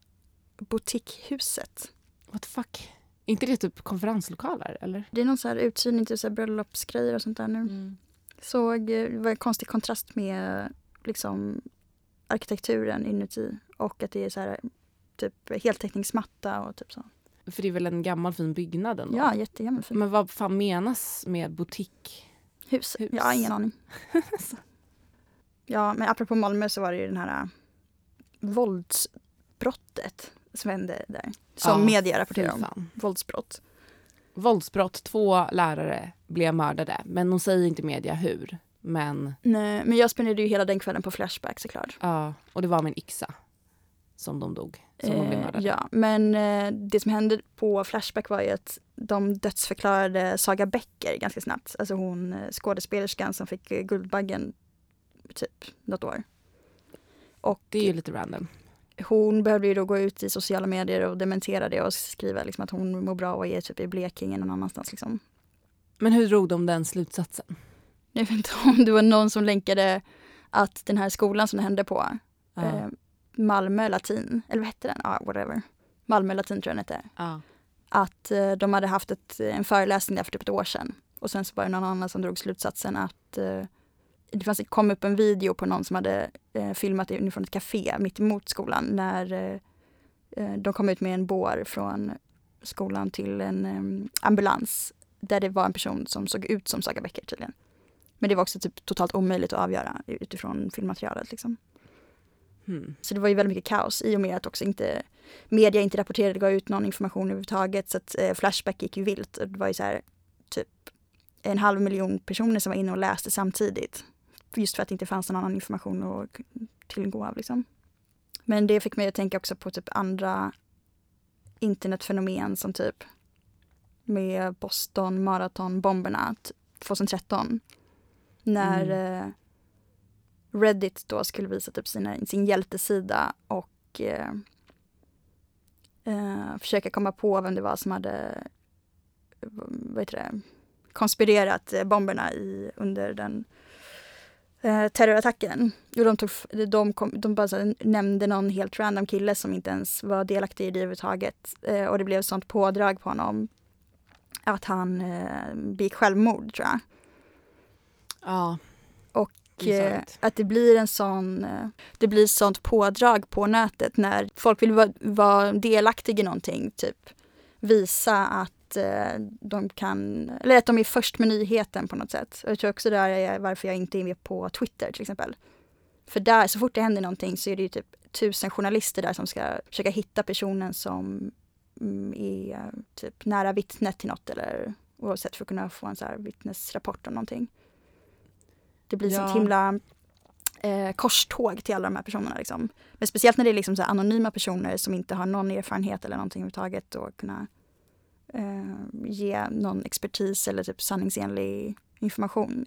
boutiquehuset. What the fuck? Är inte det typ konferenslokaler eller? Det är någon så här uthyrning till så här bröllopsgrejer och sånt där nu. Såg, eh, det var en konstig kontrast med liksom arkitekturen inuti och att det är så här typ heltäckningsmatta och typ så. För det är väl en gammal fin byggnad ändå? Ja, jättegammal fin. Men vad fan menas med butik? Hus. Hus. Jag har ingen aning. ja, men apropå Malmö så var det ju den här äh, våldsbrottet som hände där. Som Ja, media rapporterar Fy om. fan. Våldsbrott. Våldsbrott, två lärare blev mördade. Men de säger inte media hur. Men Nej, men jag spenderade ju hela den kvällen på Flashback såklart. ja, och det var en yxa som de dog. Som blev Eh, ja, men eh, det som hände på Flashback var ju att de dödsförklarade Saga Becker ganska snabbt. Alltså hon eh, skådespelerskan som fick Guldbaggen typ något år. Och Det är ju lite random. hon behövde ju då gå ut i sociala medier och dementera det och skriva liksom att hon mår bra och är typ i Blekinge någon annanstans. Liksom. Men hur drog de den slutsatsen? Jag vet inte om det var någon som länkade att den här skolan som det hände på, Ja. eh, Malmö latin, eller vad hette den? Ja, whatever. Malmö latin tror jag den hette. ja. Att eh, de hade haft ett, en föreläsning där för typ ett år sedan. Och sen så var det någon annan som drog slutsatsen att eh, det fanns, kom upp en video på någon som hade eh, filmat inifrån ett café mitt emot skolan när eh, eh, de kom ut med en bår från skolan till en eh, ambulans där det var en person som såg ut som Saga Becker tydligen. Men det var också typ totalt omöjligt att avgöra utifrån filmmaterialet. Liksom. Hmm. Så det var ju väldigt mycket kaos i och med att också inte media inte rapporterade, gav ut någon information överhuvudtaget. Så att eh, Flashback gick ju vilt. Och Det var ju så här typ en halv miljon personer som var inne och läste samtidigt. Just för att det inte fanns någon annan information att tillgå av liksom. Men det fick mig att tänka också på typ andra internetfenomen som typ med Boston maratonbomberna t- 2013. När eh, Reddit då skulle visa typ sina, sin hjältesida och eh, eh, försöka komma på vem det var som hade vad heter det, konspirerat bomberna i, under den eh, terrorattacken. Och de, tog, de, kom, de bara här nämnde någon helt random kille som inte ens var delaktig i det överhuvudtaget. Eh, och det blev sånt pådrag på honom att han eh, begick självmord tror jag. Ja. Är eh, att det blir en sån, eh, det blir sånt pådrag på nätet när folk vill vara, vara delaktiga i någonting, typ visa att eh, de kan, eller att de är först med nyheten på något sätt. Och jag tror också det är varför jag inte är med på Twitter till exempel. För där, så fort det händer någonting så är det ju typ tusen journalister där som ska försöka hitta personen som mm, är typ nära vittnet till något eller oavsett för att kunna få en så här vittnesrapport om någonting. Det blir Ja. sånt himla eh, korståg till alla de här personerna. Liksom. Men speciellt när det är liksom så anonyma personer som inte har någon erfarenhet eller någonting överhuvudtaget och kunna eh, ge någon expertis eller typ sanningsenlig information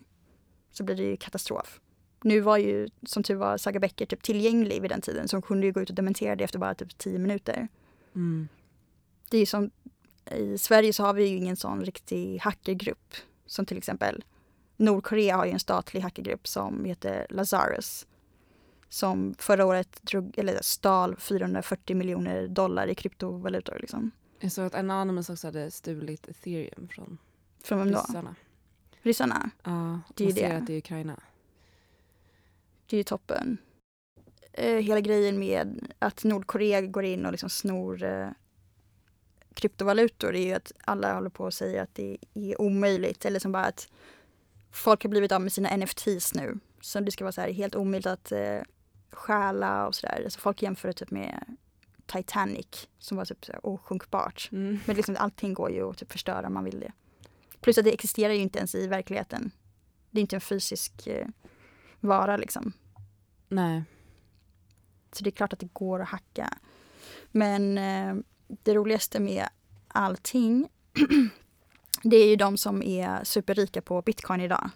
så blir det ju katastrof. Nu var ju som tur var Saga Becker typ tillgänglig vid den tiden så hon kunde ju gå ut och dementera det efter bara typ tio minuter. Mm. Det är ju som, i Sverige så har vi ju ingen sån riktig hackergrupp som till exempel Nordkorea har ju en statlig hackergrupp som heter Lazarus. Som förra året drog, eller stal 440 miljoner dollar i kryptovalutor. Liksom. Jag såg att Anonymous också hade stulit ethereum från Från vem då? ryssarna. Ja, Det är det. baserat i Ukraina. Det är ju toppen. Eh, hela grejen med att Nordkorea går in och liksom snor eh, kryptovalutor är ju att alla håller på att säga att det är omöjligt. Eller som bara att folk har blivit av med sina NFTs nu. Så det ska vara så här helt omöjligt att eh, stjäla och sådär. Alltså folk jämför det typ med Titanic som var typ så här osjunkbart. Mm. Men liksom allting går ju att typ förstöra om man vill det. Plus att det existerar ju inte ens i verkligheten. Det är inte en fysisk eh, vara liksom. Nej. Så det är klart att det går att hacka. Men eh, det roligaste med allting det är ju de som är superrika på bitcoin idag.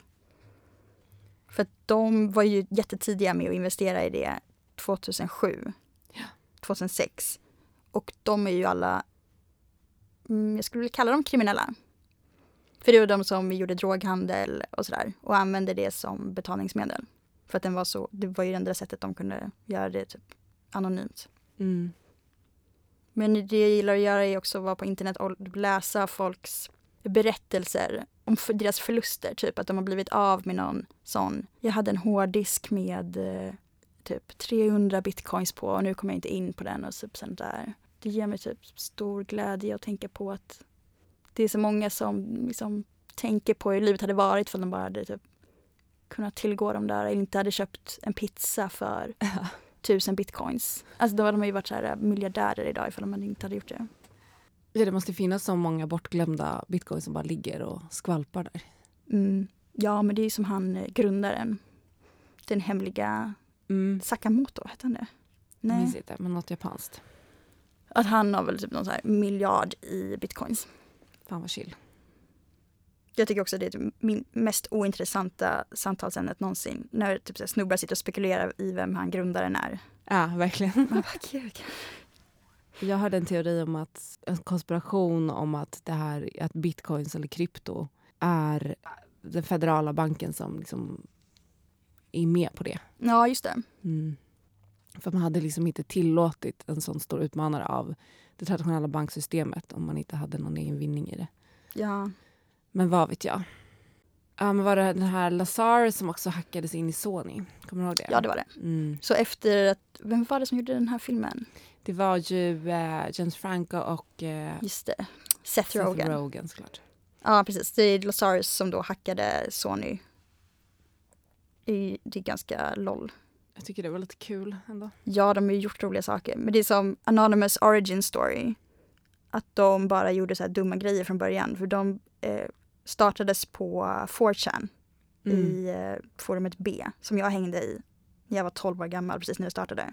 För att de var ju jättetidiga med att investera i det 2007, 2006. Och de är ju alla, mm, jag skulle vilja kalla dem kriminella. För det var de som gjorde droghandel och sådär och använde det som betalningsmedel. För att den var så, det var ju det enda sättet de kunde göra det typ anonymt. Mm. Men det jag gillar att göra är också att vara på internet och läsa folks berättelser om deras förluster. Typ att de har blivit av med någon sån. Jag hade en hårddisk med eh, typ 300 bitcoins på och nu kommer jag inte in på den och typ sånt där. Det ger mig typ stor glädje att tänka på att det är så många som liksom tänker på hur livet hade varit för de bara hade typ kunnat tillgå de där eller inte hade köpt en pizza för tusen bitcoins. Alltså då hade de ju varit så här miljardärer idag ifall de inte hade gjort det. Ja, det måste finnas så många bortglömda bitcoins som bara ligger och skvalpar där. Mm. Ja, men det är som han eh, grundaren. Den hemliga Mm. Sakamoto, hette han det? Jag minns Nej. inte, men något japanskt. Att han har väl typ någon så här miljard i bitcoins. Fan vad chill. Jag tycker också det är typ min mest ointressanta samtalsämnet någonsin. När typ så snubbar sitter och spekulerar i vem han grundaren är. Ja, verkligen. Man bara, gud. Jag hörde en teori om att en konspiration om att det här att bitcoins eller krypto är den federala banken som liksom är med på det. Ja, just det. Mm. För man hade liksom inte tillåtit en sån stor utmanare av det traditionella banksystemet om man inte hade någon egen vinning i det. Ja. Men vad vet jag? Ja, men var det den här Lazar som också hackades in i Sony? Kommer du ihåg det? ja, det var det. Mm. Så efter att, vem var det som gjorde den här filmen? Det var ju eh, James Franco och eh, Just det. Seth Seth Rogen. Rogen såklart. Ja, precis. Det är Lazarus som då hackade Sony. I- Det är ganska LOL. Jag tycker det var lite kul ändå. Ja, de har ju gjort roliga saker. Men det är som Anonymous Origin Story. Att de bara gjorde så här dumma grejer från början. För de eh, startades på 4chan Mm. i eh, forumet B. Som jag hängde i när jag var 12 år gammal, precis när det startade.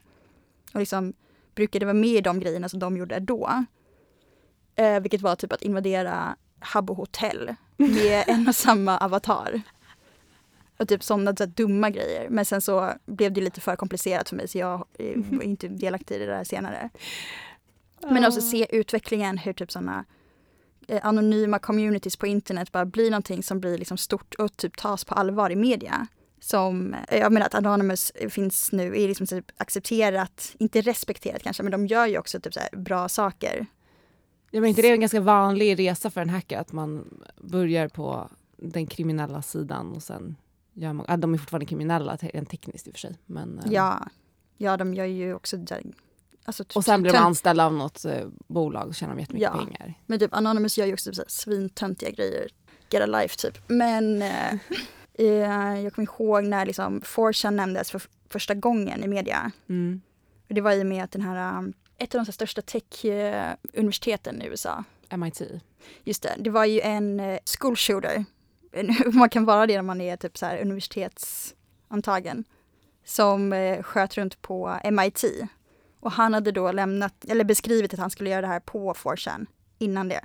Och liksom brukade vara med i de grejerna som de gjorde då. Eh, vilket var typ att invadera Habbo hotell med en och samma avatar. Och typ sådana så dumma grejer. Men sen så blev det lite för komplicerat för mig så jag eh, var inte delaktig i det där senare. Men också se utvecklingen hur typ sådana anonyma communities på internet bara blir någonting som blir liksom stort och typ tas på allvar i media. Som, eh, jag menar att Anonymous finns nu, är liksom typ accepterat, inte respekterat kanske, men de gör ju också typ så bra saker. Ja, men inte det är en ganska vanlig resa för en hacker att man börjar på den kriminella sidan och sen gör man... De är fortfarande kriminella rent tekniskt i och för sig. Men, eh, Ja, ja de gör ju också alltså, typ Och sen blir de anställda av något eh, bolag och tjänar jättemycket Ja. pengar. Men typ Anonymous gör ju också typ svintöntiga grejer. Get a life typ. Men eh, eh, jag kommer ihåg när liksom 4chan nämndes för första gången i media. Mm. Och det var i och med att den här, um, ett av de största tech-universiteten i USA, MIT. just det, det var ju en eh, school shooter. Man kan vara det när man är typ så här universitetsantagen. Som eh, sköt runt på MIT. Och han hade då lämnat, eller beskrivit att han skulle göra det här på 4chan innan det.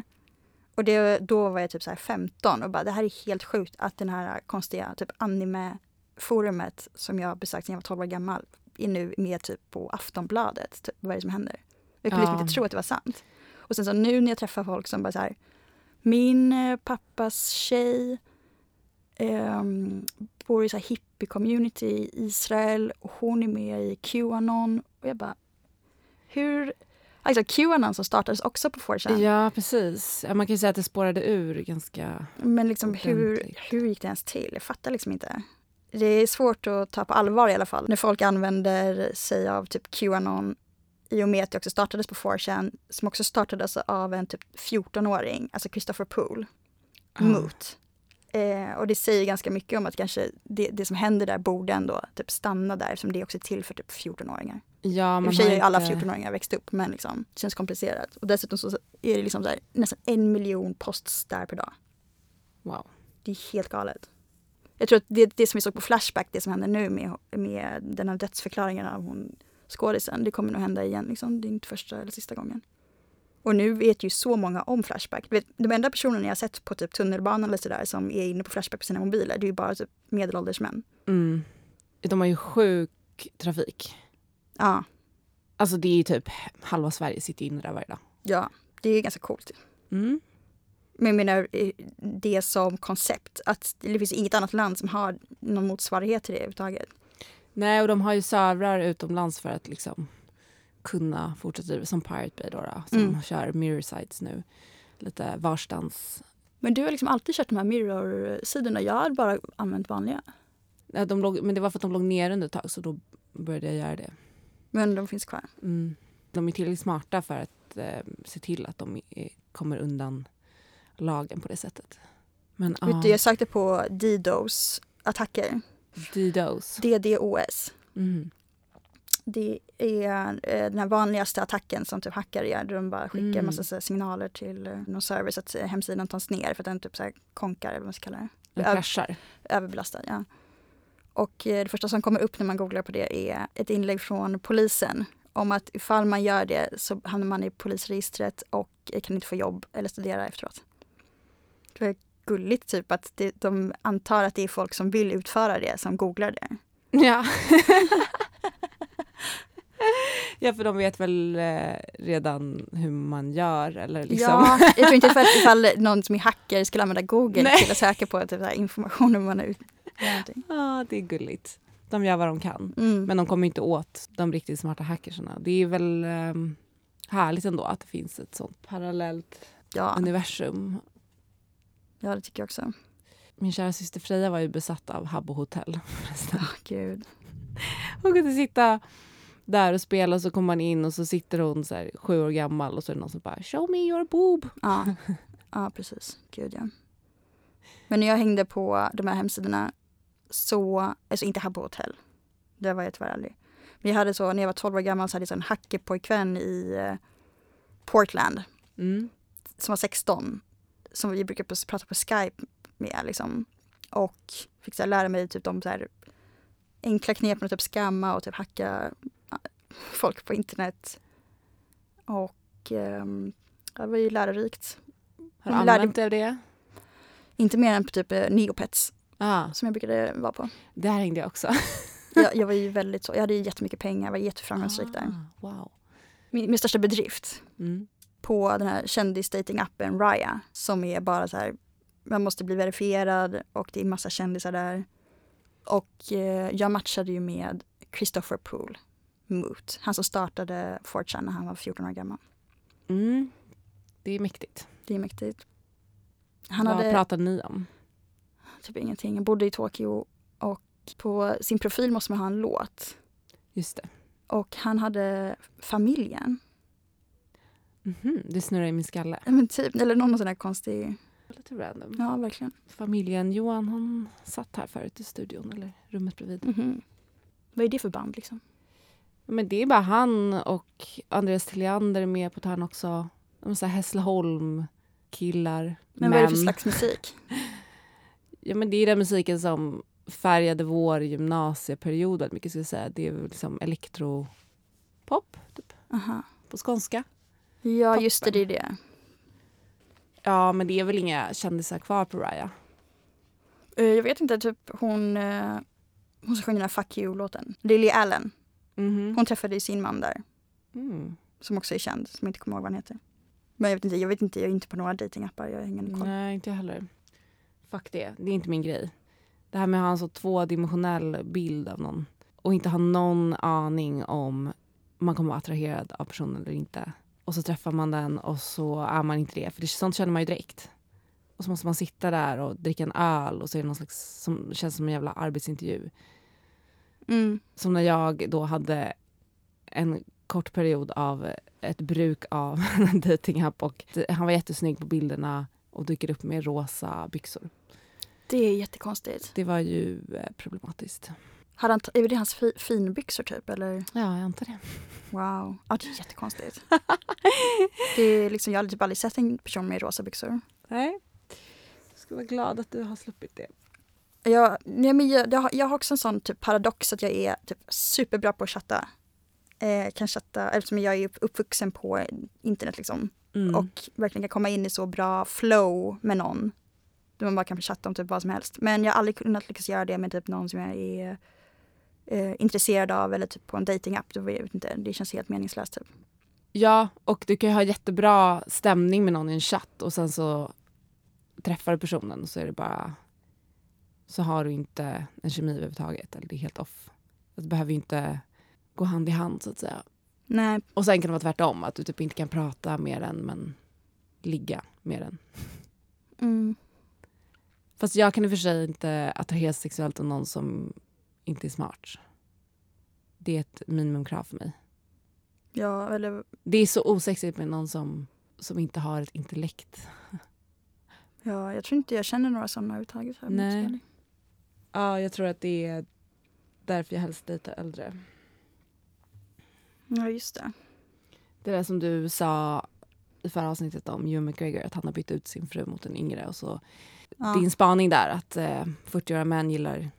Och det, då var jag typ så här 15 och bara det här är helt sjukt att den här konstiga typ anime-forumet som jag besökt sedan jag var 12 år gammal är nu med typ på Aftonbladet. Typ, vad är det som händer? Jag kunde Ja. liksom inte tro att det var sant. Och sen så nu när jag träffar folk som bara så här, min eh, pappas tjej ehm, bor i så här hippie-community i Israel och hon är med i Qanon. Och jag bara, hur... Alltså Qanon som startades också på 4chan. Ja, precis. Ja, man kan ju säga att det spårade ur ganska... Men liksom hur, hur gick det ens till? Jag fattar liksom inte. Det är svårt att ta på allvar i alla fall. När folk använder sig av typ Qanon i och med att det också startades på 4chan som också startades av en typ 14-åring, alltså Christopher Poole, Ah. Moot. Eh, och det säger ganska mycket om att kanske det, det som händer där borde ändå typ stanna där eftersom det också är till för typ 14-åringar. Ja, I och för sig har ju alla inte- 14-åringar växt upp men liksom, det känns komplicerat. Och dessutom så är det liksom här, nästan en miljon posts där per dag. Wow. Det är helt galet. Jag tror att det, det som vi såg på Flashback, det som händer nu med, med den här dödsförklaringen av hon skådisen. Det kommer nog hända igen. Liksom. Det är inte första eller sista gången. Och nu vet ju så många om Flashback. Vet, de enda personerna jag har sett på typ tunnelbanan eller sådär som är inne på Flashback på sina mobiler, det är ju bara typ medelålders män. Mm. De har ju sjuk trafik. Ja, Alltså det är ju typ halva Sverige sitter inne där varje dag. ja, det är ganska coolt. Mm. Men jag menar, det som koncept, att det finns inget annat land som har någon motsvarighet till det överhuvudtaget. Nej, och de har ju servrar utomlands för att liksom kunna fortsätta driva som Pirate Bay då, då som Mm. kör mirror sites nu. Lite varstans. Men du har liksom alltid kört de här mirror-sidorna. Jag har bara använt vanliga. Ja, de låg, men det var för att de låg ner under ett tag så då började jag göra det. Men de finns kvar. Mm. De är tillräckligt smarta för att eh, se till att de är, kommer undan lagen på det sättet. Men Vet du, jag sökte på DDoS-attacker. DDoS. DDoS. Mm. Det är eh, den här vanligaste attacken som typ hackare gör. Där de bara skickar Mm. massa signaler till eh, någon server så att eh, hemsidan tas ner för att den typ så här konkar eller vad man ska kalla det. De Ja. kraschar. Överbelastad, ja. Och det första som kommer upp när man googlar på det är ett inlägg från polisen om att ifall man gör det så hamnar man i polisregistret och kan inte få jobb eller studera efteråt. Det är gulligt typ att det, de antar att det är folk som vill utföra det som googlar det. Ja. ja, för de vet väl eh, redan hur man gör eller liksom. Ja, jag tror inte för att ifall någon som är hacker skulle använda Google Nej. till att söka på typ, här information om man har ut- gör någonting. Ja, det är gulligt. De gör vad de kan. Mm. Men de kommer inte åt de riktigt smarta hackersarna. Det är väl um, härligt ändå att det finns ett sånt parallellt ja, universum. ja, det tycker jag också. Min kära syster Freja var ju besatt av Habbo Hotel. Ja, gud. Hon kunde sitta där och spela och så kommer man in och så sitter hon så här, sju år gammal och så är det någon som bara “show me your boob”. Ja, ja precis. Gud ja. Men när jag hängde på de här hemsidorna så, alltså inte här på hotell. Det var jag tyvärr aldrig. Men jag hade så, när jag var 12 år gammal så hade jag så en hackerpojkvän i eh, Portland Mm. som var 16. Som vi brukade pr- prata på Skype med liksom. Och fick så lära mig typ de så här enkla knepen att typ skamma och typ hacka folk på internet. Och ehm, det var ju lärorikt. Har du använt dig av det? Inte mer än på typ eh, Neopets Ah, som jag brukade vara på. där hängde jag också. Jag, jag var ju väldigt så, jag hade ju jättemycket pengar, jag var jätteframgångsrik där. Ah, wow. Min, min största bedrift Mm. på den här kändisdatingappen Raya som är bara så här, man måste bli verifierad och det är massa kändisar där. Och eh, jag matchade ju med Christopher Poole, Moot, han som startade 4chan när han var 14 år gammal. Mm. Det är mäktigt. Det är mäktigt. Han Vad hade pratade ni om? typ ingenting, han bodde i Tokyo och på sin profil måste man ha en låt. Just det. Och han hade familjen. Mhm, Det snurrar i min skalle. Men typ, eller någon sån där konstig, Lite random. ja verkligen. Familjen Johan han satt här förut i studion, eller rummet bredvid. Mhm. Vad är det för band liksom? Men det är bara han och Andreas Tilliander är med på hörn också. De är Hässleholm-killar. Men vad är det för slags musik? Ja, men det är den musiken som färgade vår gymnasieperiod väldigt mycket. Ska jag säga. Det är liksom elektropop, typ, Aha. på skånska. Ja just det, det är det. Ja, men det är väl inga kändisar kvar på Raya. Eh, Jag vet inte, typ hon, eh, hon som sjöng den här Fuck You-låten. Lily Allen. Mhm. Hon träffade ju sin man där. Mm. Som också är känd, som jag inte kommer ihåg vad han heter. Men jag vet inte, jag vet inte, jag är inte på några datingappar. Jag har ingen koll. Nej, inte jag heller. Fuck det. Det är inte min grej. Det här med att ha en så tvådimensionell bild av någon och inte ha någon aning om man kommer vara attraherad av personen eller inte. Och så träffar man den och så är man inte det. För det, sånt känner man ju direkt. Och så måste man sitta där och dricka en öl och så är det någon slags, som känns som en jävla arbetsintervju. Mm. Som när jag då hade en kort period av ett bruk av en datingapp och han var jättesnygg på bilderna och dyker upp med rosa byxor. Det är jättekonstigt. Det var ju eh, problematiskt. Hade han, är det hans fi, finbyxor typ eller? Ja, jag antar det. Wow. Ja det är jättekonstigt. det är liksom, jag har typ aldrig sett en person med rosa byxor. Nej. Jag ska vara glad att du har sluppit det. Jag, nej men jag, jag, har, jag har också en sån typ paradox att jag är typ superbra på att chatta. eh, kan chatta, eftersom jag är upp- uppvuxen på internet liksom. Mm. Och verkligen kan komma in i så bra flow med någon. Där man bara kan chatta om typ vad som helst. Men jag har aldrig kunnat lyckas göra det med typ någon som jag är eh, intresserad av eller typ på en datingapp. Det känns helt meningslöst typ. Ja, och du kan ju ha jättebra stämning med någon i en chatt och sen så träffar du personen och så är det bara så har du inte en kemi överhuvudtaget eller det är helt off. Det behöver ju inte gå hand i hand så att säga. Nej, Och sen kan det vara tvärtom, att du typ inte kan prata med den men ligga med den. mm, Fast jag kan i och för sig inte attraheras sexuellt av någon som inte är smart. Det är ett minimumkrav för mig. ja eller Det är så osexigt med någon som, som inte har ett intellekt. ja, jag tror inte jag känner några sådana överhuvudtaget. Nej. Ja, jag tror att det är därför jag helst dejtar äldre. Ja just det. Det där som du sa i förra avsnittet om Hugh McGregor, att han har bytt ut sin fru mot en yngre. Och så, Ja. Din spaning där, att eh, 40-åriga män gillar 20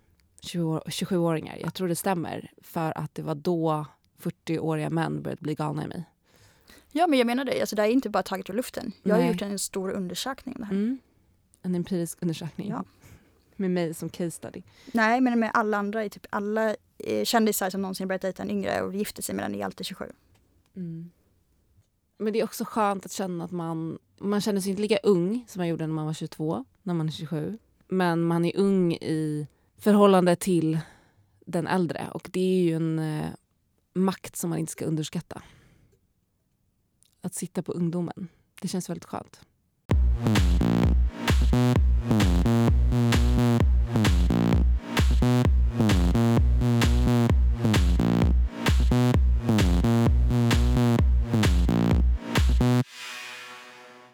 27-åringar. Jag tror det stämmer, för att det var då 40-åriga män började bli galna i mig. ja men jag menar det, alltså, det är inte bara taget ur luften. Jag har Nej. gjort en stor undersökning om det här. Mm. En empirisk undersökning. Ja. Med mig som case study. Nej men med alla andra, typ alla eh, kändisar som någonsin börjat dejta en yngre och gifter sig med den är alltid 27. Mm. Men det är också skönt att känna att man, man känner sig inte lika ung som man gjorde när man var 22, när man är 27. Men man är ung i förhållande till den äldre och det är ju en eh, makt som man inte ska underskatta. Att sitta på ungdomen, det känns väldigt skönt.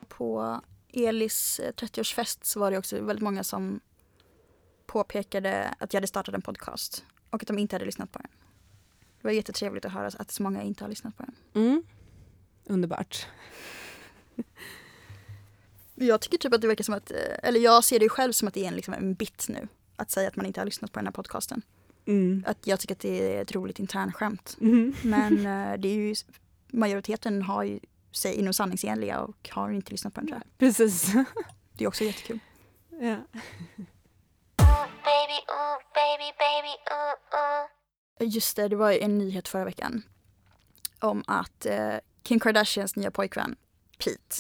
På Elis eh, 30-årsfest så var det också väldigt många som påpekade att jag hade startat en podcast och att de inte hade lyssnat på den. Det var jättetrevligt att höra att så många inte har lyssnat på den. Mm. Underbart. Jag tycker typ att det verkar som att, eh, eller jag ser det själv som att det är en, liksom en bit nu. Att säga att man inte har lyssnat på den här podcasten. Mm. Att jag tycker att det är ett roligt internskämt. Mm. Men eh, det är ju, majoriteten har ju sig inom sanningsenliga och har inte lyssnat på den jag. Precis. Det är också jättekul. ja. Baby, ooh, baby, baby, ooh, ooh. Just det, det var ju en nyhet förra veckan. Om att eh, Kim Kardashians nya pojkvän Pete,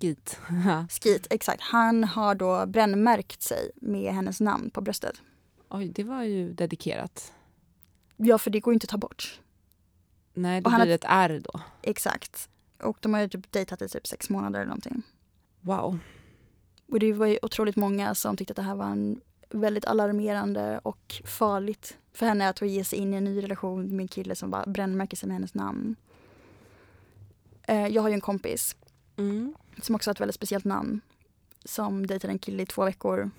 Skit. Skeet, exakt, han har då brännmärkt sig med hennes namn på bröstet. Oj, det var ju dedikerat. Ja, för det går ju inte att ta bort. Nej, Och han blir det ett R då. Exakt. Och de har ju typ dejtat i typ sex månader eller någonting. Wow. Och det var ju otroligt många som tyckte att det här var en väldigt alarmerande och farligt för henne att ge sig in i en ny relation med en kille som bara brännmärker sig med hennes namn. Eh, jag har ju en kompis Mm. som också har ett väldigt speciellt namn. Som dejtade en kille i två veckor.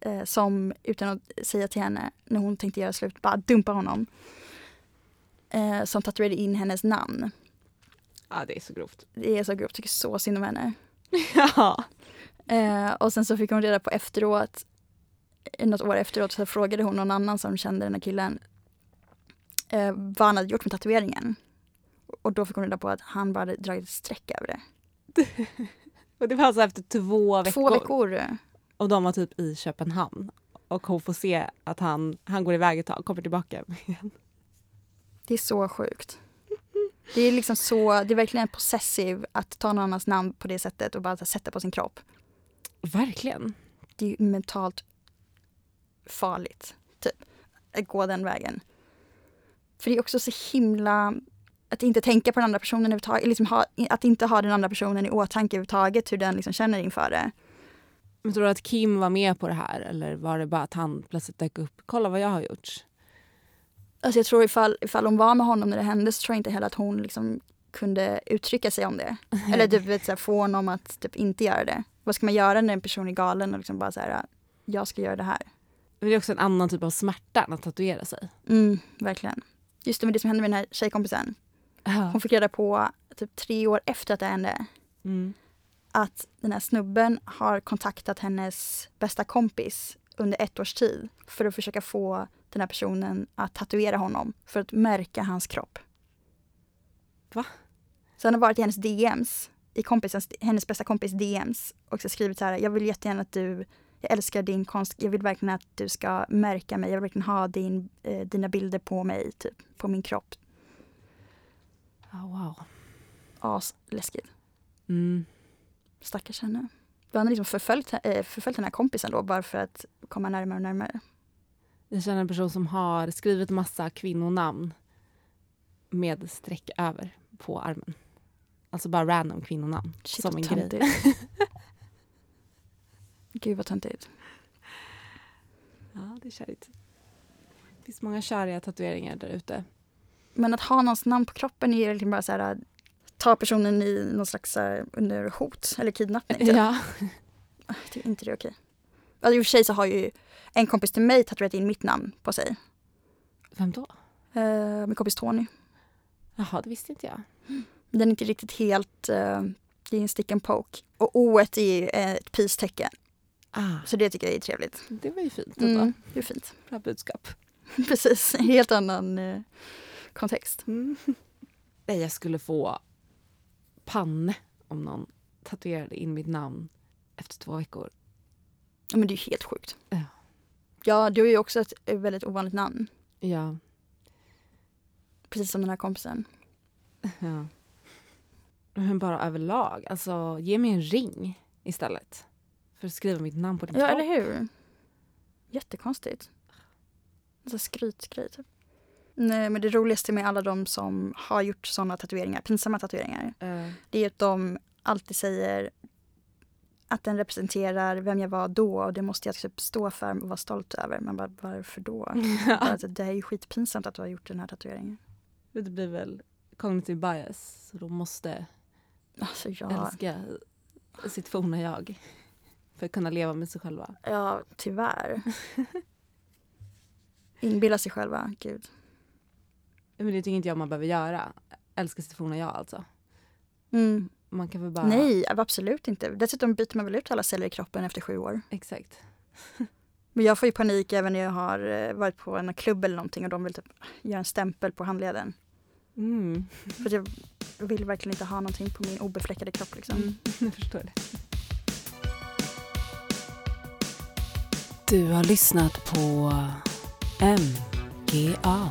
Eh, som utan att säga till henne när hon tänkte göra slut bara dumpa honom. Eh, som tatuerade in hennes namn. Ja, det är så grovt. Det är så grovt, jag tycker så synd om henne. ja. Och sen så fick hon reda på efteråt, något år efteråt, så frågade hon någon annan som kände den här killen eh, vad han hade gjort med tatueringen. Och då fick hon reda på att han bara hade dragit ett streck över det. Och det var alltså efter två veckor. Två veckor. Och de var typ i Köpenhamn. Och hon får se att han, han går iväg ett tag, kommer tillbaka. Det är så sjukt. Det är liksom så, det är verkligen possessiv att ta någon annans namn på det sättet och bara sätta på sin kropp. Verkligen. Det är mentalt farligt, typ, att gå den vägen. För det är också så himla, att inte tänka på den andra personen överhuvudtaget, liksom ha, att inte ha den andra personen i åtanke överhuvudtaget, hur den liksom känner inför det. Men tror du att Kim var med på det här eller var det bara att han plötsligt dök upp? Kolla vad jag har gjort. Alltså jag tror ifall, ifall hon var med honom när det hände så tror jag inte heller att hon liksom kunde uttrycka sig om det. Eller typ vet, så här, få honom att typ inte göra det. Vad ska man göra när en person är galen och liksom bara så här, jag ska göra det här. Men det är också en annan typ av smärta än att tatuera sig. Mm, verkligen. Just det, men det som hände med den här tjejkompisen. Hon fick reda på typ tre år efter att det hände Mm. att den här snubben har kontaktat hennes bästa kompis under ett års tid för att försöka få den här personen att tatuera honom för att märka hans kropp. Va? Så han har varit i hennes DMs, i kompisens, hennes bästa kompis DMs och så skrivit så här, jag vill jättegärna att du, jag älskar din konst, jag vill verkligen att du ska märka mig, jag vill verkligen ha din, eh, dina bilder på mig, typ, på min kropp. Oh, wow. Asläskigt. Mm. Stackars henne. Då har liksom förföljt, eh, förföljt den här kompisen då bara för att komma närmare och närmare. Jag känner en person som har skrivit massa kvinnonamn med streck över på armen. Alltså bara random kvinnonamn. Shit, som vad. Gud vad töntigt. Ja, det är kärigt. Det finns många köriga tatueringar där ute. Men att ha någons namn på kroppen är egentligen bara så här, att ta personen i någon slags här, under hot eller kidnappning. typ. Ja. Jag tycker inte det är okej. Alltså, I och för sig så har ju en kompis till mig tatuerat in mitt namn på sig. Vem då? Uh, min kompis Tony. Jaha, det visste inte jag. Den är inte riktigt helt, eh, det är en stick and poke. Och O är ett peace-tecken. Ah, Så det tycker jag är trevligt. det var ju fint. Mm, det är fint. Bra budskap. Precis, en helt annan eh, kontext. Mm. Jag skulle få panne om någon tatuerade in mitt namn efter två veckor. Ja, men det är ju helt sjukt. Ja. Ja, du har ju också ett väldigt ovanligt namn. Ja. Precis som den här kompisen. ja. Men bara överlag. Alltså, ge mig en ring istället. För att skriva mitt namn på din Ja, kropp. eller hur? Jättekonstigt. Här skrytgrej typ. Nej, men det roligaste med alla de som har gjort såna tatueringar, pinsamma tatueringar, Eh, det är att de alltid säger att den representerar vem jag var då och det måste jag typ stå för och vara stolt över. Man bara, varför då? Att det är ju skitpinsamt att du har gjort den här tatueringen. det blir väl cognitive bias. Så de måste Alltså ja, älska sitt forna jag. För att kunna leva med sig själva. ja tyvärr. Inbilla sig själva, gud. Men det tycker inte jag man behöver göra. Älska sitt forna jag alltså. Mm. Man kan väl bara... Nej, absolut inte. Dessutom byter man väl ut alla celler i kroppen efter sju år. Exakt. Men jag får ju panik även när jag har eh, varit på en klubb eller någonting och de vill typ göra en stämpel på handleden. Mm. För jag vill verkligen inte ha någonting på min obefläckade kropp liksom. Mm. Jag förstår det. Du har lyssnat på MGA